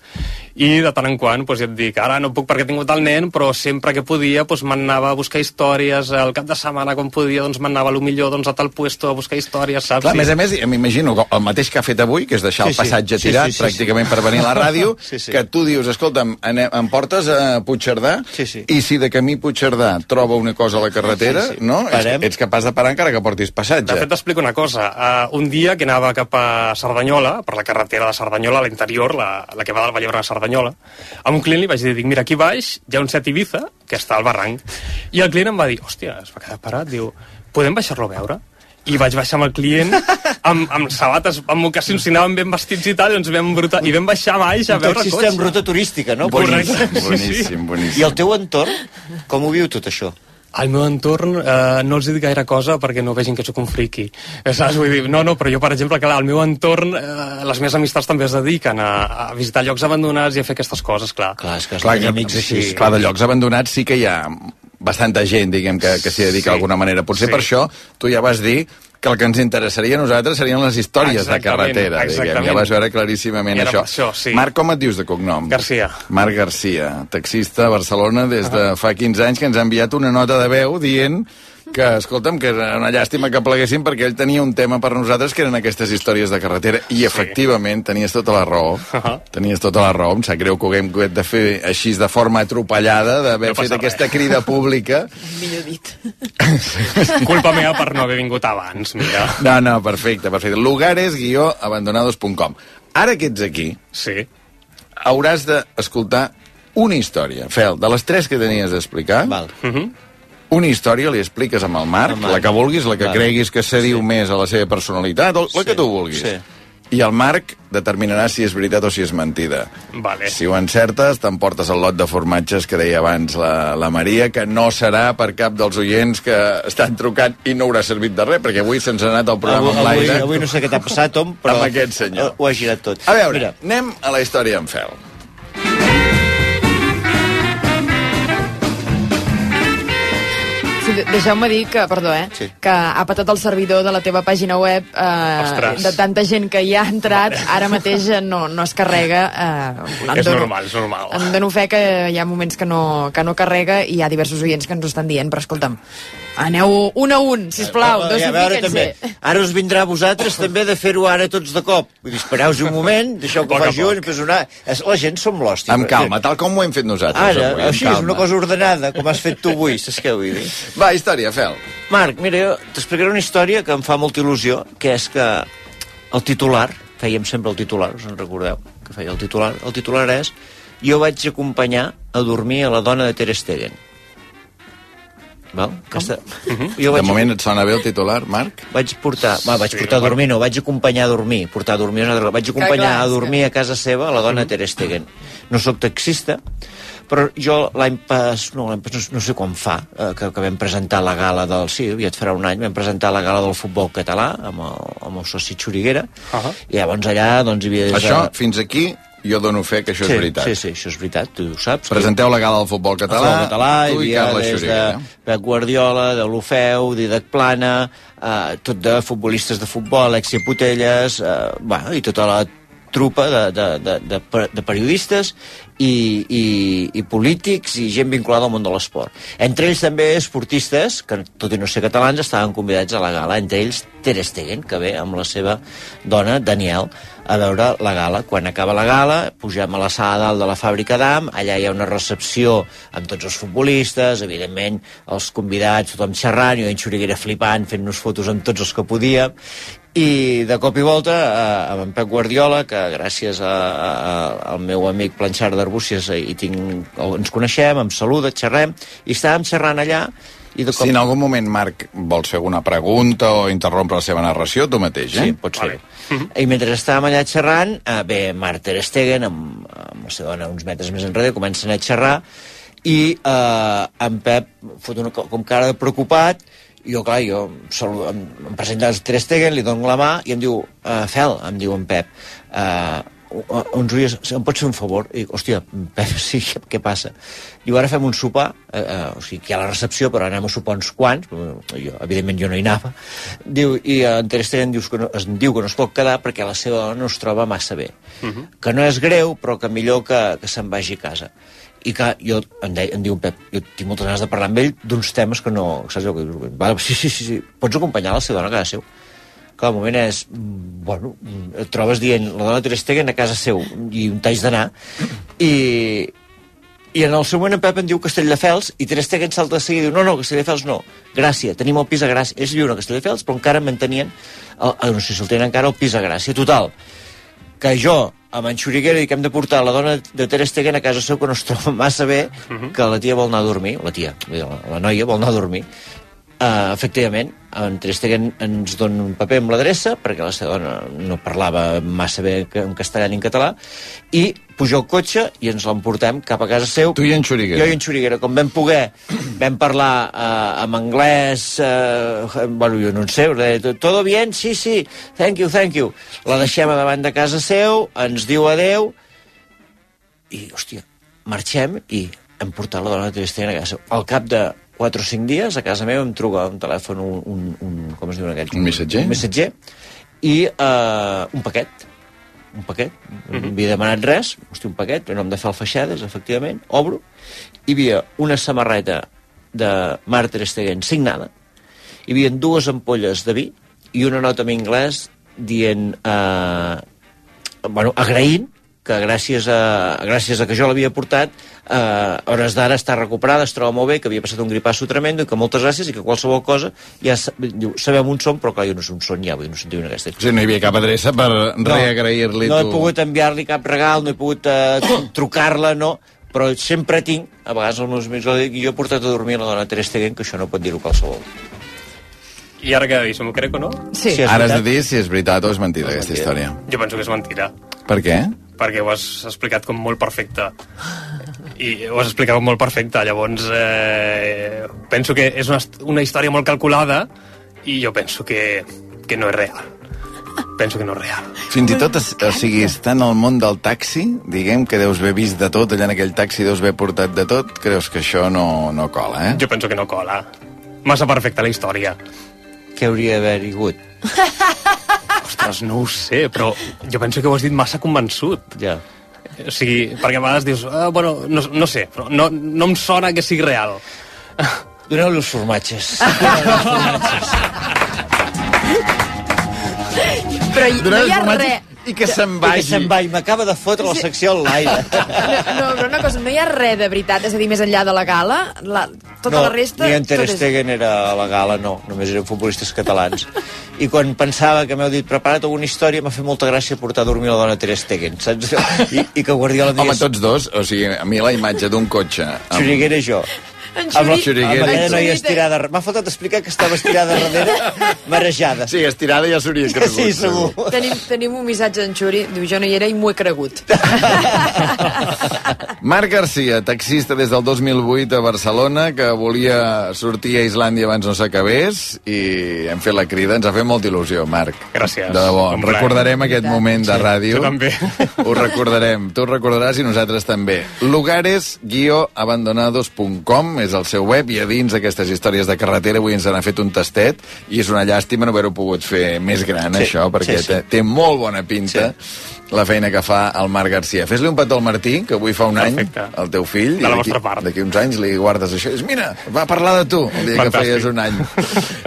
I de tant en quant, doncs, ja et dic, ara no puc perquè he tingut el nen, però sempre que podia doncs, m'anava a buscar històries, al cap de setmana, quan podia, doncs m'anava a lo millor doncs, a tal puesto a buscar històries, saps? Clar, a més a més, m'imagino el mateix que ha fet avui, que és deixar Sí, el sí. passatge Sí, tirat sí, sí, pràcticament sí. per venir a la ràdio, Sí, sí. que tu dius, escolta'm, anem, em portes a Puigcerdà? Sí, sí. I si de camí Puigcerdà troba una cosa a la carretera, Sí, sí. no? Ets, Parem. ets capaç de parar encara que portis passatge. De fet, t'explico una cosa. Uh, un dia que anava cap a Cerdanyola, per la carretera de Cerdanyola, a l'interior, la, la que va del Vallebra a Cerdanyola, a un client li vaig dir, dic, mira, aquí baix hi ha un set Ibiza, que està al barranc, i el client em va dir, hòstia, es va quedar parat, diu, podem baixar-lo a veure? I vaig baixar amb el client, amb, amb sabates, amb mocassins, si anàvem ben vestits i tal, i ens vam brutar, i vam baixar baix a Un veure cotxes. amb ruta turística, no? Correcte, Boníssim, boníssim, boníssim. I el teu entorn, com ho viu tot això? Al meu entorn eh, no els dic gaire cosa perquè no vegin que sóc un friqui. Eh, Saps? Vull dir, no, no, però jo, per exemple, clar, al meu entorn eh, les meves amistats també es dediquen a, a visitar llocs abandonats i a fer aquestes coses, clar. Clar, és que Clar, que, sí. clar, de llocs abandonats sí que hi ha bastanta gent, diguem, que, que s'hi dedica Sí. d'alguna manera. Potser Sí. per això tu ja vas dir que el que ens interessaria a nosaltres serien les històries Exactament, de carretera, diguem. exactament. Ja vas veure claríssimament Era això. això, sí. Marc, com et dius de cognom? Garcia. Marc Garcia, taxista a Barcelona des de fa 15 anys, que ens ha enviat una nota de veu dient que, escolta'm, que era una llàstima que pleguessin perquè ell tenia un tema per nosaltres que eren aquestes històries de carretera i efectivament tenies tota la raó. Tenies tota la raó. Em sap greu que ho haguem hagut de fer així de forma atropellada, d'haver No fet aquesta crida pública. Millor dit. Culpa meva per no haver vingut abans, mira. No, no, perfecte, perfecte. Lugares-abandonados.com Ara que ets aquí, sí. hauràs d'escoltar una història. Fel, de les tres que tenies d'explicar, Val. Una història li expliques amb el Marc, Amb la que vulguis, la que Val. creguis que s'adiu sí. més a la seva personalitat, o la que tu vulguis. sí. I el Marc determinarà si és veritat o si és mentida. Vale. Si ho encertes, t'emportes el lot de formatges que deia abans la, la Maria, que no serà per cap dels oients que estan trucant i no haurà servit de res, perquè avui se'ns ha anat el programa Avui, amb avui, l'aire. avui no sé què t'ha passat, Tom, però... Amb aquest senyor. Ho ha girat tot. A veure, Mira, anem a la història en Fel. Sí, Deixeu-me dir que, perdó, eh, sí. que ha patat el servidor de la teva pàgina web eh, Ostres. de tanta gent que hi ha entrat, ara mateix no, no es carrega. Eh, És dono- normal, és normal. Em dono fe que hi ha moments que no, que no carrega i hi ha diversos oients que ens ho estan dient, però escolta'm, aneu un a un, sisplau, veure, també. Ara us vindrà a vosaltres també de fer-ho ara tots de cop. Vull dir, espereu-vos un moment, deixeu que faci un, després una... És- La gent som l'hòstia. Amb calma, tal com ho hem fet nosaltres Ara, avui, així, és una cosa ordenada, com has fet tu avui, saps què vull dir? Va, història, Fel. Marc, mira, jo t'explicaré una història que em fa molta il·lusió, que és que el titular, fèiem sempre el titular, us en recordeu, que feia el titular, el titular és jo vaig acompanyar a dormir a la dona de Ter Stegen. Val? Aquesta... Jo de moment et sona bé el titular, Marc? Vaig portar, va, vaig Sí, portar a dormir, no, vaig acompanyar a dormir, portar a dormir, una altra vaig acompanyar a dormir a casa seva a la dona Ter Stegen. No sóc taxista, però jo l'any pas, no, l'any pas, no, no sé quan fa, eh, que, que vam presentar la gala del... Sí, aviat farà un any, vam presentar la gala del futbol català amb el, amb el soci Xuriguera, Uh -huh. i llavors allà doncs, hi havia... Això, fins aquí, jo dono fe que això sí, és veritat. Sí, sí, això és veritat, tu ho saps. Presenteu la gala del futbol català, el futbol català, tu i Carles des de Xuriguera. Pep Guardiola, de l'Ofeu, Didac Plana, eh, tot de futbolistes de futbol, Alexia Putelles, eh, bueno, i tota la trupa de, de, de, de, de periodistes i, i, i polítics i gent vinculada al món de l'esport. Entre ells també esportistes, que tot i no ser catalans, estaven convidats a la gala. Entre ells Ter Stegen, que ve amb la seva dona, Daniel, a veure la gala. Quan acaba la gala, pugem a la sala dalt de la fàbrica d'AM, allà hi ha una recepció amb tots els futbolistes, evidentment els convidats, tothom xerrant, jo en Xuriguera flipant, fent-nos fotos amb tots els que podíem, i de cop i volta eh, amb en Pep Guardiola que gràcies a, a, a, al meu amic Planxar d'Arbúcies eh, hi tinc, ens coneixem, em saluda, xerrem i estàvem xerrant allà i de cop... Si en algun moment, Marc, vols fer alguna pregunta o interrompre la seva narració, tu mateix, eh? Sí, pot ser. I mentre estàvem allà xerrant, eh, ve Marc Ter Stegen amb, amb la seva dona uns metres més enrere, comencen a xerrar, i eh, en Pep fot una, co- com cara de preocupat, i jo, clar, jo saludo, em, em presenta el Ter Stegen, li dono la mà, i em diu, eh, Fel, em diu en Pep, eh, uns dies, em pots fer un favor? I dic, hòstia, Pep, sí, què passa? Diu, ara fem un sopar, eh, eh, o sigui, que hi ha la recepció, però anem a sopar uns quants, jo, evidentment jo no hi anava, diu, i en Ter Stegen dius que no, es diu que no es pot quedar perquè la seva dona no es troba massa bé, que no és greu, però que millor que, que se'n vagi a casa. I que jo, em, deia, em diu Pep, jo tinc moltes ganes de parlar amb ell d'uns temes que no... Saps allò que dius, "Vale, sí, sí, sí, sí, pots acompanyar la seva dona a casa seu? Clar, el moment és, bueno, et trobes dient la dona Ter Stegen a casa seu i on t'haig d'anar. I, i en el seu moment en Pep em diu Castelldefels i Ter Stegen salta de seguida i diu no, no, Castelldefels no, Gràcia, tenim el pis a Gràcia ells viuen a Castelldefels però encara mantenien el, no sé si el tenen encara el pis a Gràcia total, que jo amb en Xuriguera dic que hem de portar la dona de Ter Stegen a casa seu que no es troba massa bé que la tia vol anar a dormir la tia, la, la noia vol anar a dormir Uh, efectivament, en Ter Stegen ens dona un paper amb l'adreça, perquè la seva dona no parlava massa bé en castellà ni en català, i puja al cotxe i ens l'emportem cap a casa seu. Tu i en Xuriguera. Jo i en Xuriguera. Com vam poder, vam parlar uh, en anglès, uh, bueno, jo no en sé, todo bien? Sí, sí, thank you, thank you. La deixem a davant de casa seu, ens diu adeu, i, hòstia, marxem i hem portat la dona de Ter Stegen a casa. Al cap de 4 o 5 dies, a casa meva em truca un telèfon, un, un, un com es diuen aquests? Un missatger? Un missatger, i uh, un paquet, un paquet, no Mhm. havia demanat res, hosti, un paquet, en nom de Falfaixades, efectivament, obro, hi havia una samarreta de Marc Ter Stegen signada, hi havia dues ampolles de vi i una nota en anglès dient... Eh, bueno, agraint que gràcies a, gràcies a que jo l'havia portat, eh, a hores d'ara està recuperada, es troba molt bé, que havia passat un gripasso tremendo i que moltes gràcies i que qualsevol cosa ja diu, sabem on som, però clar, jo no sé on són ja, vull dir, no sentiu aquesta O sigui, no hi havia cap adreça per reagrair-li no he tu. pogut enviar-li cap regal, no he pogut eh, trucar-la, no, però sempre tinc, a vegades els meus amics ho dic, i jo he portat a dormir la dona Ter Stegen, que això no pot dir-ho qualsevol. I ara què ha de dir, si m'ho crec o no? Sí. Sí, és Ara has de dir si és veritat o és mentida, aquesta història. Jo penso que és mentira, Per què? Perquè ho has explicat com molt perfecte. I ho has explicat com molt perfecte, llavors eh, penso que és una, una història molt calculada i jo penso que, que no és real. Penso que no és real. Fins i tot, o sigui, estant al món del taxi, diguem que deus haver vist de tot, allà en aquell taxi deus haver portat de tot, creus que això no, no cola, eh? Jo penso que no cola. Massa perfecta la història. Què hauria d'haver hagut? Ostres, no ho sé, però jo penso que ho has dit massa convençut. Ja. O sigui, perquè a vegades dius, ah, bueno, no, no sé, però no, no em sona que sigui real. Doneu-li els formatges. Però hi, no hi ha res... I que se'n I que vagi. se'n vagi. M'acaba de fotre la secció al l'aire. No, no, però una cosa, no hi ha res de veritat, és a dir, més enllà de la gala, la, tota no, la resta... ni en Ter tot és- Stegen era a la gala, no. Només eren futbolistes catalans. I quan pensava que m'heu dit prepara't alguna història, m'ha fet molta gràcia portar a dormir la dona Ter Stegen, saps? I, i que Guardiola em Home, digués... tots dos, o sigui, a mi la imatge d'un cotxe... amb- Xuriguera jo. En Xuri- xuriguera. Amb aquella noia Xuri- estirada... M'ha faltat explicar que estava estirada darrere, marejada. Sí, estirada ja s'hauria cregut. Sí, segur. Tenim, tenim un missatge d'en Xuri, diu, jo no hi era i m'ho he cregut. Marc Garcia, taxista des del 2008 a Barcelona, que volia sortir a Islàndia abans no s'acabés, i hem fet la crida. Ens ha fet molta il·lusió, Marc. Gràcies. De debò. Recordarem aquest moment de ràdio. Tu també. Ho recordarem. Tu ho recordaràs i nosaltres també. Lugares-abandonados.com és el seu web i a dins d'aquestes històries de carretera avui ens n'ha fet un tastet i és una llàstima no haver-ho pogut fer més gran, Sí, això, perquè sí, sí. té- té molt bona pinta la feina que fa el Marc Garcia. Fes-li un petó al Martí, que avui fa un Perfecte. any, el teu fill, De i d'aquí- uns anys li guardes això i dius, mira, va parlar de tu el dia que Fantàstic. feies un any.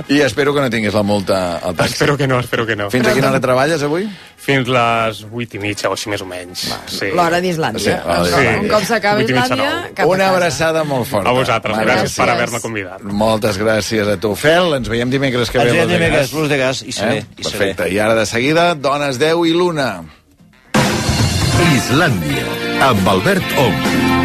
I espero que no tinguis la multa al taxi. Espero que no, espero que no. Fins a quina hora treballes avui? Fins les 8 i mitja o així més o menys. Sí. L'hora d'Islàndia. Sí, d'Islàndia. Un cop s'acaba i Islàndia, cap Una abraçada molt forta. A vosaltres, Marc gràcies per Garcia. haver-me convidat. Moltes gràcies a tu, Fel. Ens veiem dimecres que Ens ve. a veiem dimecres, Gas. Los de Gas, i seré, i seré. Perfecte. I ara de seguida, Dones 10 i l'una. Islàndia, amb Albert Ong.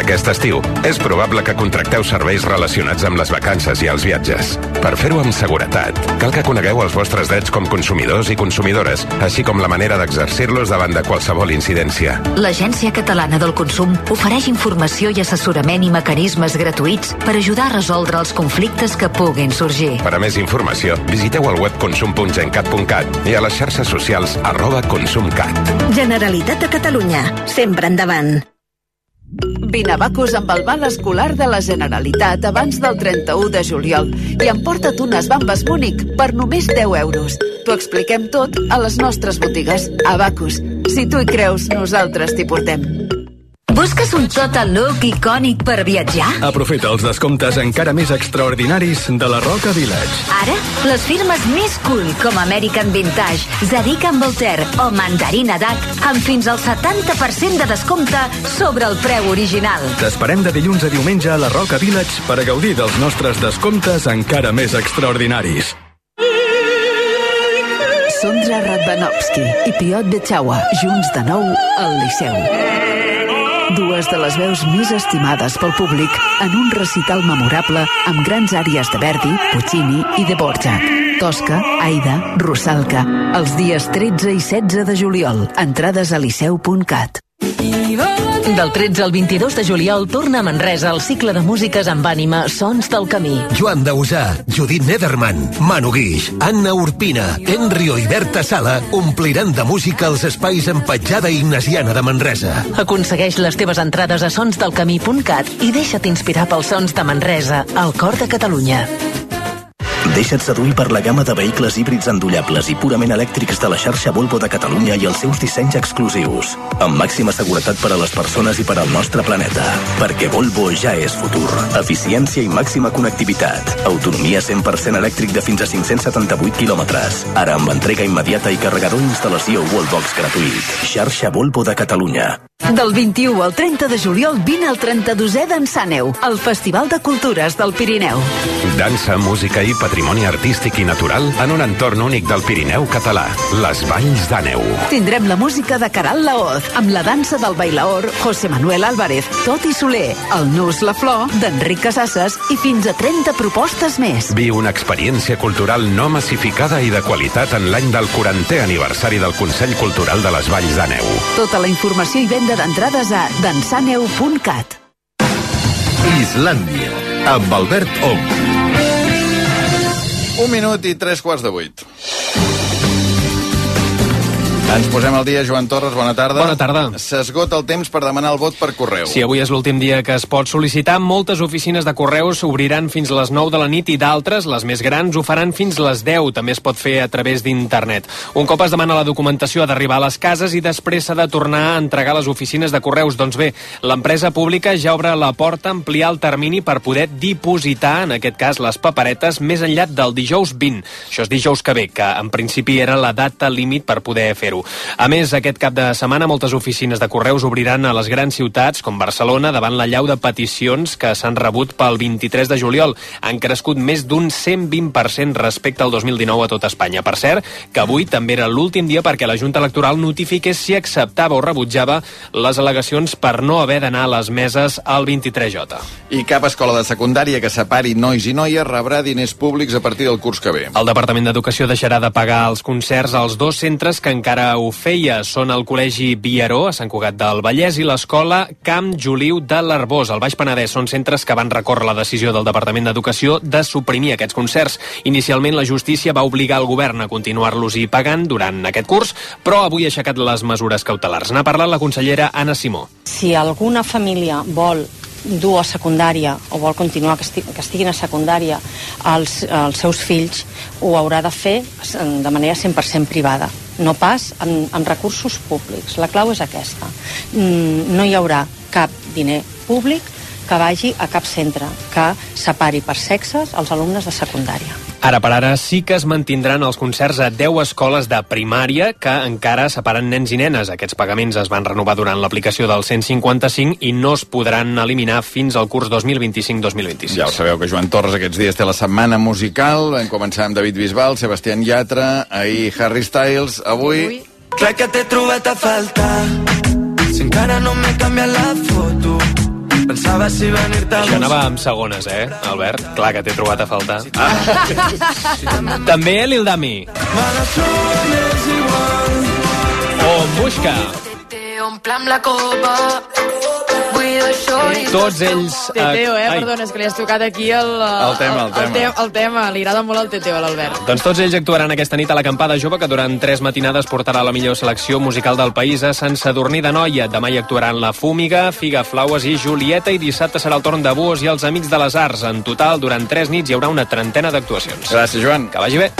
Aquest estiu, és probable que contracteu serveis relacionats amb les vacances i els viatges. Per fer-ho amb seguretat, cal que conegueu els vostres drets com consumidors i consumidores, així com la manera d'exercir-los davant de qualsevol incidència. L'Agència Catalana del Consum ofereix informació i assessorament i mecanismes gratuïts per ajudar a resoldre els conflictes que puguin sorgir. Per a més informació, visiteu el web consum.gencat.cat i a les xarxes socials arroba consumcat. Generalitat de Catalunya. Sempre endavant. Vine a Bacus amb el val escolar de la Generalitat abans del 31 de juliol i emporta't unes bambes Múnich per només 10 euros. T'ho expliquem tot a les nostres botigues. A Bacus. Si tu hi creus, nosaltres t'hi portem. Busques un total look icònic per viatjar? Aprofita els descomptes encara més extraordinaris de la Roca Village. Ara, les firmes més cool com American Vintage, Zadig Voltaire o Mandarina Duck amb fins al 70% de descompte sobre el preu original. T'esperem de dilluns a diumenge a la Roca Village per a gaudir dels nostres descomptes encara més extraordinaris. Sondra Radvanovski i Piot Betxaua, junts de nou al Liceu. Dues de les veus més estimades pel públic en un recital memorable amb grans àries de Verdi, Puccini i de Borjak. Tosca, Aida, Rusalka. Els dies 13 i 16 de juliol. Entrades a liceu.cat. Del 13 al 22 de juliol torna a Manresa el cicle de músiques amb ànima Sons del Camí. Joan Dausà, Judit Nederman, Manu Guix, Anna Urpina, Enrio i Berta Sala ompliran de música els espais en petjada ignasiana de Manresa. Aconsegueix les teves entrades a sonsdelcamí.cat i deixa't inspirar pels sons de Manresa, al cor de Catalunya. Deixa't seduir per la gamma de vehicles híbrids endollables i purament elèctrics de la xarxa Volvo de Catalunya i els seus dissenys exclusius. Amb màxima seguretat per a les persones i per al nostre planeta. Perquè Volvo ja és futur. Eficiència i màxima connectivitat. Autonomia 100% elèctric de fins a 578 quilòmetres. Ara amb entrega immediata i carregador instal·lació Wallbox gratuït. Xarxa Volvo de Catalunya. Del 21 al 30 de juliol vine al 32è d'Ensàneu, el Festival de Cultures del Pirineu. Dansa, música i patrimoni artístic i natural en un entorn únic del Pirineu català, les Valls d'Àneu. Tindrem la música de Caral Laoz, amb la dansa del bailaor José Manuel Álvarez, Toti Soler, el Nus La Flor, d'Enric Casasses i fins a 30 propostes més. Viu una experiència cultural no massificada i de qualitat en l'any del 40è aniversari del Consell Cultural de les Valls d'Àneu. Tota la informació i venda d'entrades a dansaneu.cat. Islàndia, amb Albert Ong. Un minut i tres quarts de vuit. Ens posem al dia, Joan Torres, bona tarda. Bona tarda. S'esgota el temps per demanar el vot per correu. Si avui és l'últim dia que es pot sol·licitar, moltes oficines de correus s'obriran fins les 9 de la nit i d'altres, les més grans, ho faran fins les 10. També es pot fer a través d'internet. Un cop es demana la documentació ha d'arribar a les cases i després s'ha de tornar a entregar a les oficines de correus. Doncs bé, l'empresa pública ja obre la porta a ampliar el termini per poder dipositar, en aquest cas, les paperetes més enllà del dijous 20. Això és dijous que ve, que en principi era la data límit per poder fer-ho. A més, aquest cap de setmana moltes oficines de correus obriran a les grans ciutats, com Barcelona, davant la llau de peticions que s'han rebut pel 23 de juliol. Han crescut més d'un 120% respecte al 2019 a tot Espanya. Per cert, que avui també era l'últim dia perquè la Junta Electoral notifiqués si acceptava o rebutjava les al·legacions per no haver d'anar a les meses al 23J. I cap escola de secundària que separi nois i noies rebrà diners públics a partir del curs que ve. El Departament d'Educació deixarà de pagar els concerts als dos centres que encara ho feia. Són el Col·legi Viaró, a Sant Cugat del Vallès, i l'Escola Camp Juliu de l'Arbós, al Baix Penedès. Són centres que van recórrer la decisió del Departament d'Educació de suprimir aquests concerts. Inicialment, la justícia va obligar el govern a continuar-los-hi pagant durant aquest curs, però avui ha aixecat les mesures cautelars. N'ha parlat la consellera Anna Simó. Si alguna família vol dur a secundària o vol continuar que, esti que estiguin a secundària els, els seus fills, ho haurà de fer de manera 100% privada no pas en, en recursos públics. La clau és aquesta. Mm, no hi haurà cap diner públic que vagi a cap centre que separi per sexes els alumnes de secundària. Ara per ara sí que es mantindran els concerts a 10 escoles de primària que encara separen nens i nenes. Aquests pagaments es van renovar durant l'aplicació del 155 i no es podran eliminar fins al curs 2025-2026. Ja ho sabeu que Joan Torres aquests dies té la setmana musical. Vam començar amb David Bisbal, Sebastián Yatra, ahir Harry Styles, avui... avui... Crec que t'he trobat a faltar Si encara no m'he canviat la foto Pensava si venir-te a Això anava amb segones, eh, Albert? Clar que t'he trobat a faltar. Ah. També Lil Dami. O Bushka. Omplem la copa Tots ells... Teteo, eh? ai. Perdona, és que li has tocat aquí el... El tema, el tema. El, te el tema. Li agrada molt el Teteo a l'Albert. Doncs tots ells actuaran aquesta nit a l'acampada jove que durant tres matinades portarà la millor selecció musical del país a Sant Sadurní de Noia. Demà hi actuaran La Fúmiga, Figa Flaues i Julieta i dissabte serà el torn de Buos i els Amics de les Arts. En total, durant tres nits hi haurà una trentena d'actuacions. Gràcies, Joan. Que vagi bé.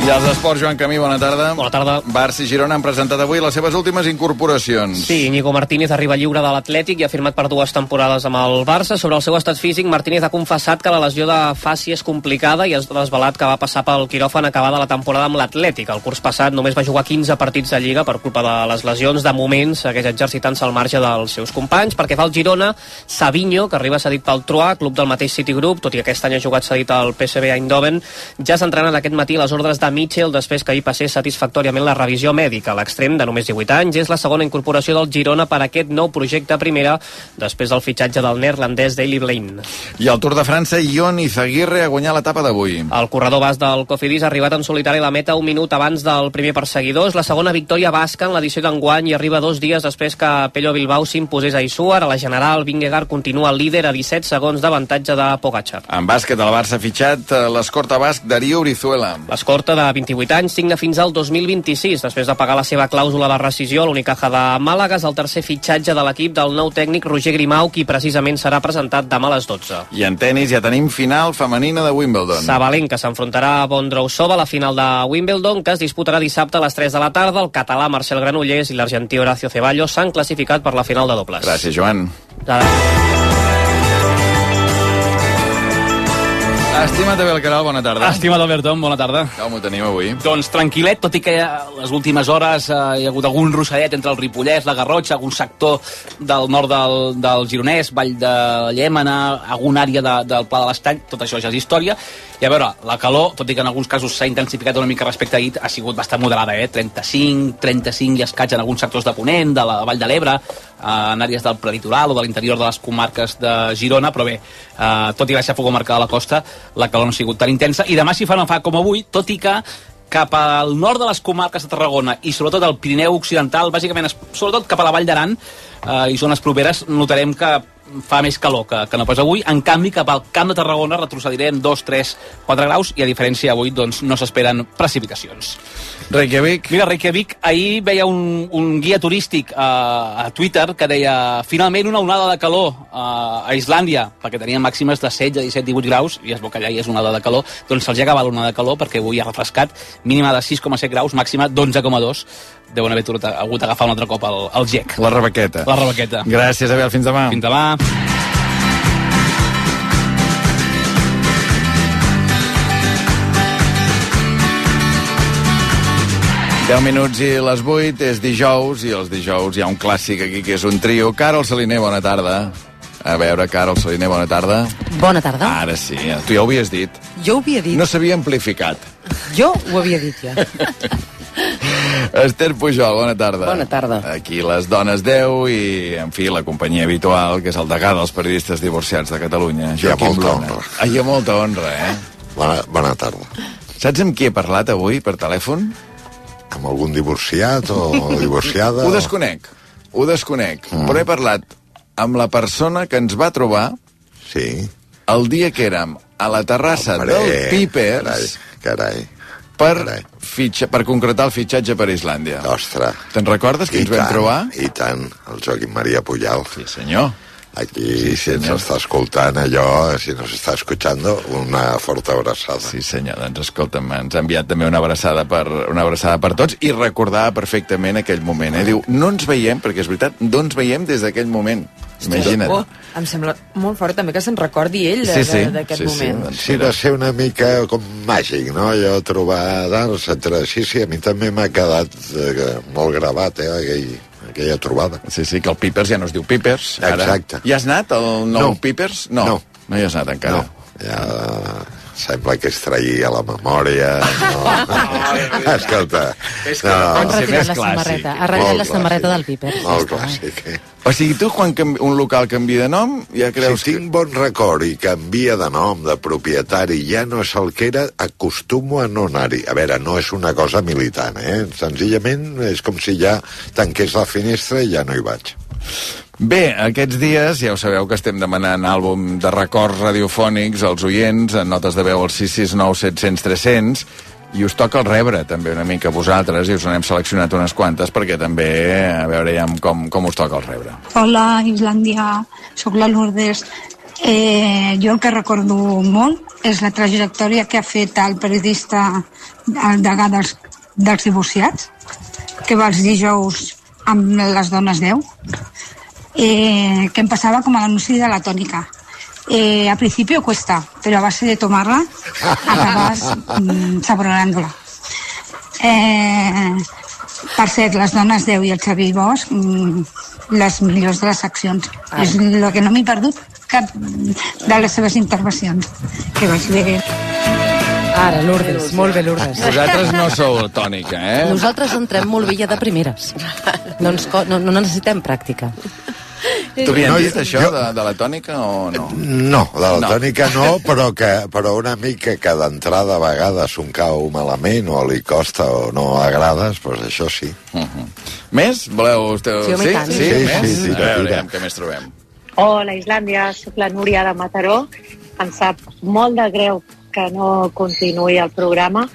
I els esports, Joan Camí, bona tarda. Bona tarda. Barça i Girona han presentat avui les seves últimes incorporacions. Sí, Nico Martínez arriba lliure de l'Atlètic i ha firmat per dues temporades amb el Barça. Sobre el seu estat físic, Martínez ha confessat que la lesió de faci és complicada i ha desvelat que va passar pel quiròfan acabada la temporada amb l'Atlètic. El curs passat només va jugar 15 partits de Lliga per culpa de les lesions. De moment segueix exercitant-se al marge dels seus companys. Perquè fa el Girona, Savinho, que arriba cedit pel Troà, club del mateix City Group, tot i que aquest any ha jugat cedit al PSV Eindhoven, ja s'entrenen aquest matí les ordres de Mitchell després que ahir passés satisfactòriament la revisió mèdica. L'extrem de només 18 anys és la segona incorporació del Girona per a aquest nou projecte a primera després del fitxatge del neerlandès Daily Blaine. I al Tour de França, Ion Izaguirre ha guanyat l'etapa d'avui. El corredor bas del Cofidis ha arribat en solitari a la meta un minut abans del primer perseguidor. És la segona victòria basca en l'edició d'enguany i arriba dos dies després que Pello Bilbao s'imposés a Isuar. A la general, Vingegaard continua líder a 17 segons d'avantatge de Pogacar. En bàsquet, el Barça ha fitxat eh, l'escorta basc Darío Brizuela. L'escorta de 28 anys, signa fins al 2026. Després de pagar la seva clàusula de rescisió, l'Unicaja de Màlaga és el tercer fitxatge de l'equip del nou tècnic Roger Grimau, qui precisament serà presentat demà a les 12. I en tennis ja tenim final femenina de Wimbledon. Sabalenka s'enfrontarà a Bondrousova a la final de Wimbledon, que es disputarà dissabte a les 3 de la tarda. El català Marcel Granollers i l'argentí Horacio Ceballos s'han classificat per la final de dobles. Gràcies, Joan. Estima't Abel Caral, bona tarda. Estimat Alberton, bona tarda. Com ho tenim avui? Doncs tranquil·let, tot i que les últimes hores eh, hi ha hagut algun rossadet entre el Ripollès, la Garrotxa, algun sector del nord del, del Gironès, Vall de Llémena, alguna àrea de, del Pla de l'Estany, tot això ja és història. I a veure, la calor, tot i que en alguns casos s'ha intensificat una mica respecte a ahir, ha sigut bastant moderada, eh? 35, 35 i escaig en alguns sectors de Ponent, de la Vall de l'Ebre, eh, en àrees del preditoral o de l'interior de les comarques de Girona, però bé, eh, tot i la xafogo marcada a la costa, la calor no ha sigut tan intensa, i demà s'hi fa no fa com avui, tot i que cap al nord de les comarques de Tarragona i sobretot al Pirineu Occidental, bàsicament, sobretot cap a la Vall d'Aran eh, i zones properes, notarem que fa més calor que, que no pas avui. En canvi, cap al Camp de Tarragona retrocedirem 2, 3, 4 graus i a diferència avui doncs, no s'esperen precipitacions. Reykjavik. Mira, Reykjavik, ahir veia un, un guia turístic a, a Twitter que deia finalment una onada de calor a, a Islàndia, perquè tenien màximes de 16, 17, 18 graus, i es veu que allà hi és una onada de calor, doncs se'ls ha acabat l'onada de calor perquè avui ha refrescat, mínima de 6,7 graus, màxima d'11,2. Deuen haver hagut, hagut d'agafar un altre cop el, el gec. La rebequeta. La rebequeta. Gràcies, Abel. Fins demà. Fins demà. 10 minuts i les 8, és dijous, i els dijous hi ha un clàssic aquí que és un trio. Carol Saliner, bona tarda. A veure, Carol Saliner, bona tarda. Bona tarda. Ara sí, tu ja ho havies dit. Jo ho havia dit. No s'havia amplificat. Jo ho havia dit ja. Esther Pujol, bona tarda. Bona tarda. Aquí les dones 10 i, en fi, la companyia habitual, que és el degà dels periodistes divorciats de Catalunya. Hi ha molta Blona. honra. Ah, hi ha molta honra, eh? Bona, bona tarda. Saps amb qui he parlat avui per telèfon? Amb algun divorciat o divorciada? Ho desconec, ho desconec. Mm. Però he parlat amb la persona que ens va trobar sí. el dia que érem a la terrassa Hombre, del Pipers Carai, per, fitxa, per concretar el fitxatge per Islàndia. Ostres. Te'n recordes que I ens vam tant, trobar? I tant, el Joaquim Maria Pujal. Sí, senyor. Aquí, sí, si ens està escoltant allò, si nos està escuchando, una forta abraçada. Sí, senyor, doncs escolta'm, ens ha enviat també una abraçada per, una abraçada per tots i recordava perfectament aquell moment, eh? Diu, no ens veiem, perquè és veritat, no ens veiem des d'aquell moment. Imagina't. Oh, em sembla molt fort també que se'n recordi ell de- Sí, sí, d'aquest sí, moment. Sí, sí, va ser una mica com màgic, no? Jo trobar d'arts, etc. Sí, sí, a mi també m'ha quedat eh, molt gravat, eh, aquell, aquella trobada. Sí, sí, que el Pipers ja no es diu Pipers. Ara. Exacte. Ja has anat al nou No. Pipers? No. No. No hi has anat encara. No, ja sembla que es traïa la memòria. No. Escolta, És que no, no Han retirat la samarreta. Ha retirat la samarreta del Piper. Molt clàssic, eh? O sigui, tu quan canvi, un local canvia de nom, ja creus si tinc bon record i canvia de nom, de propietari, ja no és el que era, acostumo a no anar-hi. A veure, no és una cosa militant, eh? Senzillament és com si ja tanqués la finestra i ja no hi vaig. Bé, aquests dies ja ho sabeu que estem demanant àlbum de records radiofònics als oients, en notes de veu al 669 700 300, i us toca el rebre també una mica a vosaltres, i us n'hem seleccionat unes quantes perquè també, a veure ja com, com us toca el rebre. Hola, Islàndia, sóc la Lourdes. Eh, jo el que recordo molt és la trajectòria que ha fet el periodista, el degà dels, dels divorciats, que va els dijous amb les dones 10, eh, que em passava com a l'anunci de la tònica. Eh, a principio cuesta, pero a base de tomarla acabas mm, saboreándola. Eh, per cert, les dones 10 i el Xavi Bosch, mm, les millors de les seccions. Ah. És el que no m'he perdut cap de les seves intervencions. Que vaig bé. Ara, Lourdes, molt bé, Lourdes. Vosaltres no sou tònica, eh? Nosaltres entrem molt bé ja de primeres. No, ens, no, no necessitem pràctica. T'ho havien No, dit, jo- això, jo- de, de la tònica, o no? No, de la No. tònica no, però, que, però una mica que d'entrada a vegades un cau malament o li costa o no agrades, doncs això sí. Uh -huh. Més? Voleu... Esteu... Sí, i tant. sí? Sí, més? sí, tira, a veure, tira. què més trobem? Hola, Islàndia, sóc la Núria de Mataró. Em sap molt de greu que no continuï el programa,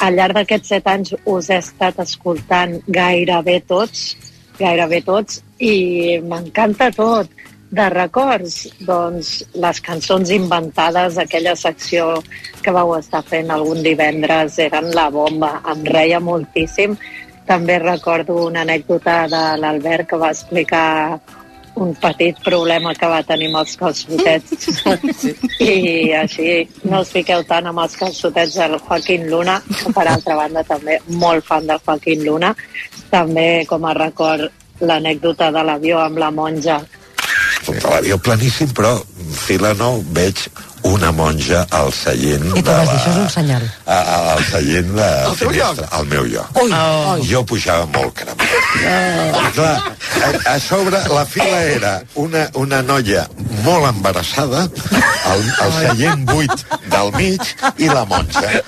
al llarg d'aquests set anys us he estat escoltant gairebé tots, gairebé tots, i m'encanta tot. De records, doncs, les cançons inventades, aquella secció que vau estar fent algun divendres, eren la bomba, em reia moltíssim. També recordo una anècdota de l'Albert que va explicar un petit problema que va tenir amb els calçotets i així no us fiqueu tant amb els calçotets del Joaquín Luna que per altra banda també molt fan de Joaquín Luna també com a record l'anècdota de l'avió amb la monja L'avió planíssim, però fila nou veig una monja al seient I tu de vas dir, la... això és un senyal. a, a, al seient de Al finestra, al meu lloc. Ui, ui. Jo pujava molt cremat. I clar, a, a sobre la fila era una, una noia molt embarassada, el, el seient buit del mig i la monja.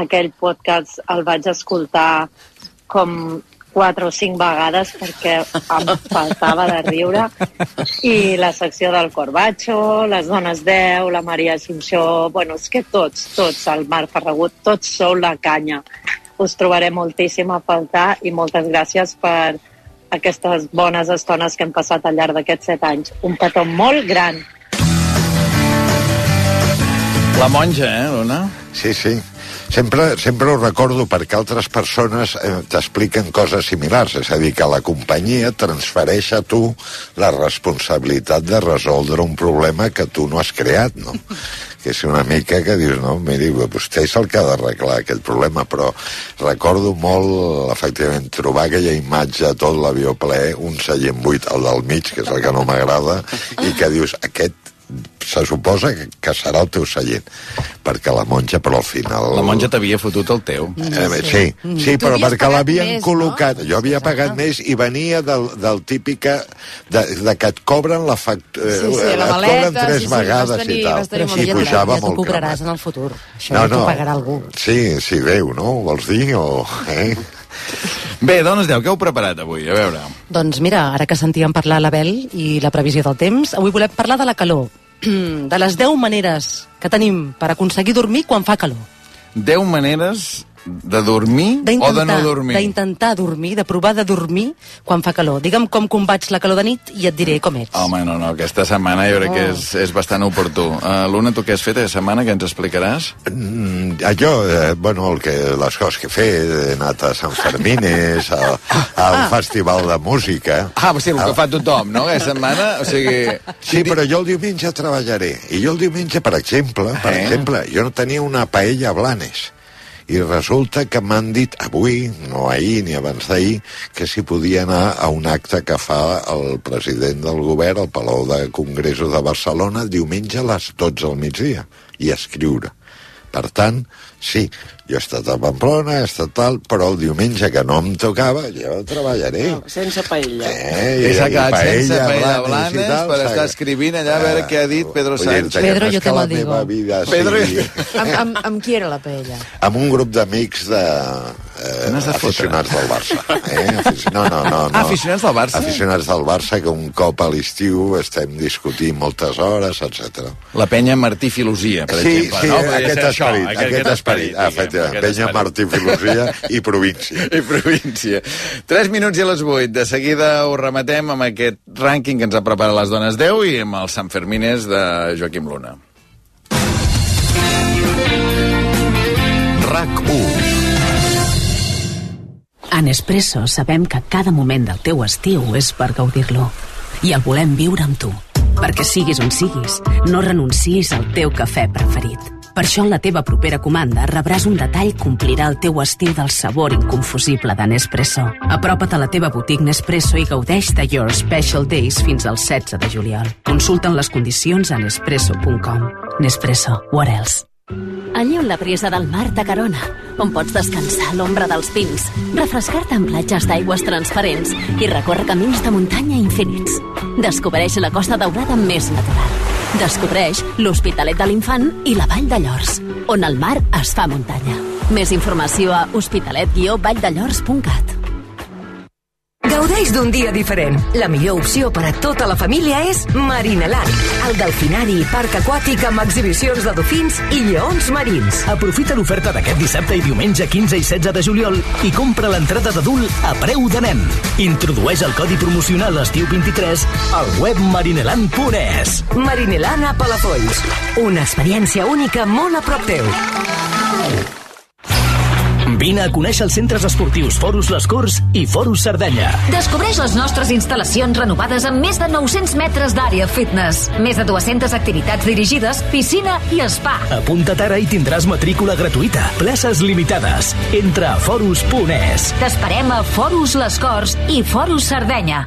aquell podcast el vaig escoltar com quatre o cinc vegades perquè em faltava de riure i la secció del Corbacho, les dones 10, la Maria Assumpció, bueno, és que tots, tots, el Marc Ferragut, tots sou la canya. Us trobaré moltíssim a faltar i moltes gràcies per aquestes bones estones que hem passat al llarg d'aquests set anys. Un petó molt gran. La monja, eh, Luna? Sí, sí. Sempre, sempre ho recordo perquè altres persones eh, t'expliquen coses similars, és a dir, que la companyia transfereix a tu la responsabilitat de resoldre un problema que tu no has creat, no? que és una mica que dius, no, miri, vostè és el que ha d'arreglar aquest problema, però recordo molt, efectivament, trobar aquella imatge, tot l'avió ple, un seient buit, el del mig, que és el que no m'agrada, i que dius, aquest se suposa que, que serà el teu seient perquè la monja, però al final... La monja t'havia fotut el teu. Eh, sí, sí, Tu però havies perquè l'havien col·locat... Jo havia pagat més i venia del, del típica... De, de que et cobren la factura... Sí, sí, la et maleta, cobren tres sí, sí, vegades tenir- i tal. Però ja, pujava ja t'ho molt cobraràs cremat. en el futur. Això ja t'ho pagarà algú. Sí, sí, Déu, no? Ho vols dir? O, eh? Bé, dones 10, què heu preparat avui? A veure. Doncs mira, ara que sentíem parlar l'Abel i la previsió del temps, avui volem parlar de la calor. de les 10 maneres que tenim per aconseguir dormir quan fa calor. 10 maneres de dormir o de no dormir. D'intentar dormir, de provar de dormir quan fa calor. Digue'm com combats la calor de nit i et diré com ets. Home, no, no, aquesta setmana jo crec que Oh. és, és bastant oportú. Uh, Luna, tu què has fet aquesta setmana, que ens explicaràs? Mm, allò, eh, bueno, el que, les coses que he fet, he anat a Sant Fermines, al, al Ah. Festival de Música... Ah, sí, el que fa tothom, no?, aquesta setmana. O sigui... Sí, però jo el diumenge treballaré. I jo el diumenge, per exemple, per Eh? exemple, jo no tenia una paella a Blanes. I resulta que m'han dit avui, no ahir ni abans d'ahir, que si podia anar a un acte que fa el president del govern al Palau de Congressos de Barcelona diumenge a les 12 al migdia i escriure. Per tant, sí, jo he estat a Pamplona, he estat tal, però el diumenge que no em tocava, jo treballaré. Sense paella. Eh, I s'ha quedat sense paella, paella Blanes blanes tal, per estar escrivint allà a veure què ha dit Pedro Sánchez. que Pedro, no que te lo digo. vida Pedro, sigui... Amb, amb, amb qui era la paella? amb un grup d'amics de eh, de aficionats del Barça. Eh? Afici... No, no, no, no. Ah, aficionats del Barça? Aficionats del Barça, que un cop a l'estiu estem discutint moltes hores, etc. La penya Martí Filosia, per sí, exemple. sí, no? Aquest ser això, esperit, aquest, aquest esperit, diguem, efectivament, aquest penya esperit. Martí Filosofia i província. I província. 3 minuts i a les 8. De seguida ho rematem amb aquest rànquing que ens ha preparat les dones 10 i amb els Sant Fermines de Joaquim Luna. RAC 1. A Nespresso sabem que cada moment del teu estiu és per gaudir-lo. I el volem viure amb tu. Perquè siguis on siguis, no renuncis al teu cafè preferit. Per això en la teva propera comanda rebràs un detall que omplirà el teu estiu del sabor inconfusible de Nespresso. Apropa't a la teva botiga Nespresso i gaudeix de Your Special Days fins al 16 de juliol. Consulta'n les condicions a nespresso.com. Nespresso. What else? Allí on la brisa del mar t'acarona, on pots descansar a l'ombra dels pins, refrescar-te en platges d'aigües transparents i recórrer camins de muntanya infinits. Descobreix la Costa Daurada més natural. Descobreix l'Hospitalet de l'Infant i la Vall de Llors, on el mar es fa muntanya. Més informació a hospitalet-valldellors.cat. Gaudeix d'un dia diferent. La millor opció per a tota la família és Marineland, el delfinari i parc aquàtic amb exhibicions de dofins i lleons marins. Aprofita l'oferta d'aquest dissabte i diumenge 15 i 16 de juliol i compra l'entrada d'adult a preu de nen. Introdueix el codi promocional Estiu 23 al web marineland.es. Marineland a Palafolls. Una experiència única molt a prop teu. Vine a conèixer els centres esportius Forus Les Corts i Forus Cerdanya. Descobreix les nostres instal·lacions renovades amb més de 900 metres d'àrea fitness, més de 200 activitats dirigides, piscina i spa. Apunta't ara i tindràs matrícula gratuïta. Places limitades. Entra a forus.es. T'esperem a Forus Les Corts i Forus Sardenya.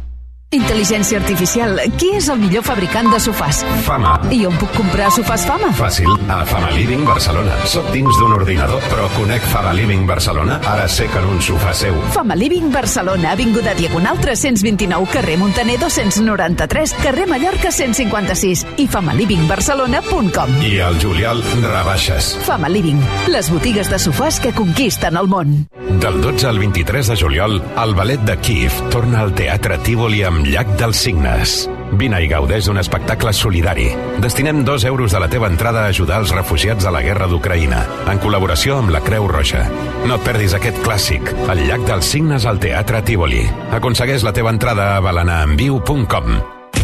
Intel·ligència artificial. Qui és el millor fabricant de sofàs? Fama. I on puc comprar sofàs Fama? Fàcil, a Fama Living Barcelona. Soc dins d'un ordinador, però conec Fama Living Barcelona. Ara sé que en un sofà seu. Fama Living Barcelona, Avinguda Diagonal 329, carrer Montaner 293, carrer Mallorca 156 i famalivingbarcelona.com. I al juliol, rebaixes. Fama Living, les botigues de sofàs que conquisten el món. Del 12 al 23 de juliol, el ballet de Kiev torna al Teatre Tívoli amb Llac dels Signes. Vine i gaudeix d'un espectacle solidari. Destinem dos euros de la teva entrada a ajudar els refugiats de la guerra d'Ucraïna, en col·laboració amb la Creu Roja. No et perdis aquest clàssic, el Llac dels Signes al Teatre Tívoli. Aconsegueix la teva entrada a balanaenviu.com.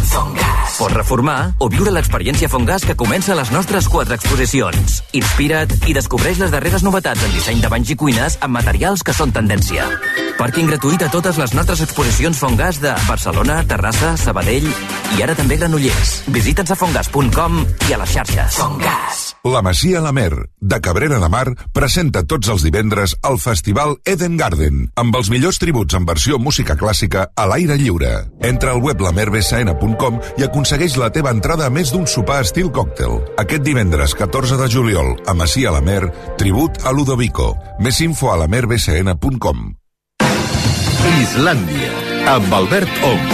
Fongas. Pots reformar o viure l'experiència Fongas que comença a les nostres quatre exposicions. Inspira't i descobreix les darreres novetats en disseny de banys i cuines amb materials que són tendència. Parking gratuït a totes les nostres exposicions Fongas de Barcelona, Terrassa, Sabadell i ara també Granollers. Visita'ns a fongas.com i a les xarxes. Fongas. La Masia La Mer, de Cabrera de Mar, presenta tots els divendres el Festival Eden Garden, amb els millors tributs en versió música clàssica a l'aire lliure. Entra al web lamerbsn.com i aconsegueix la teva entrada a més d'un sopar estil còctel. Aquest divendres 14 de juliol, a Masia La Mer, tribut a Ludovico. Més info a lamerbsn.com. Islàndia, amb Albert Ong.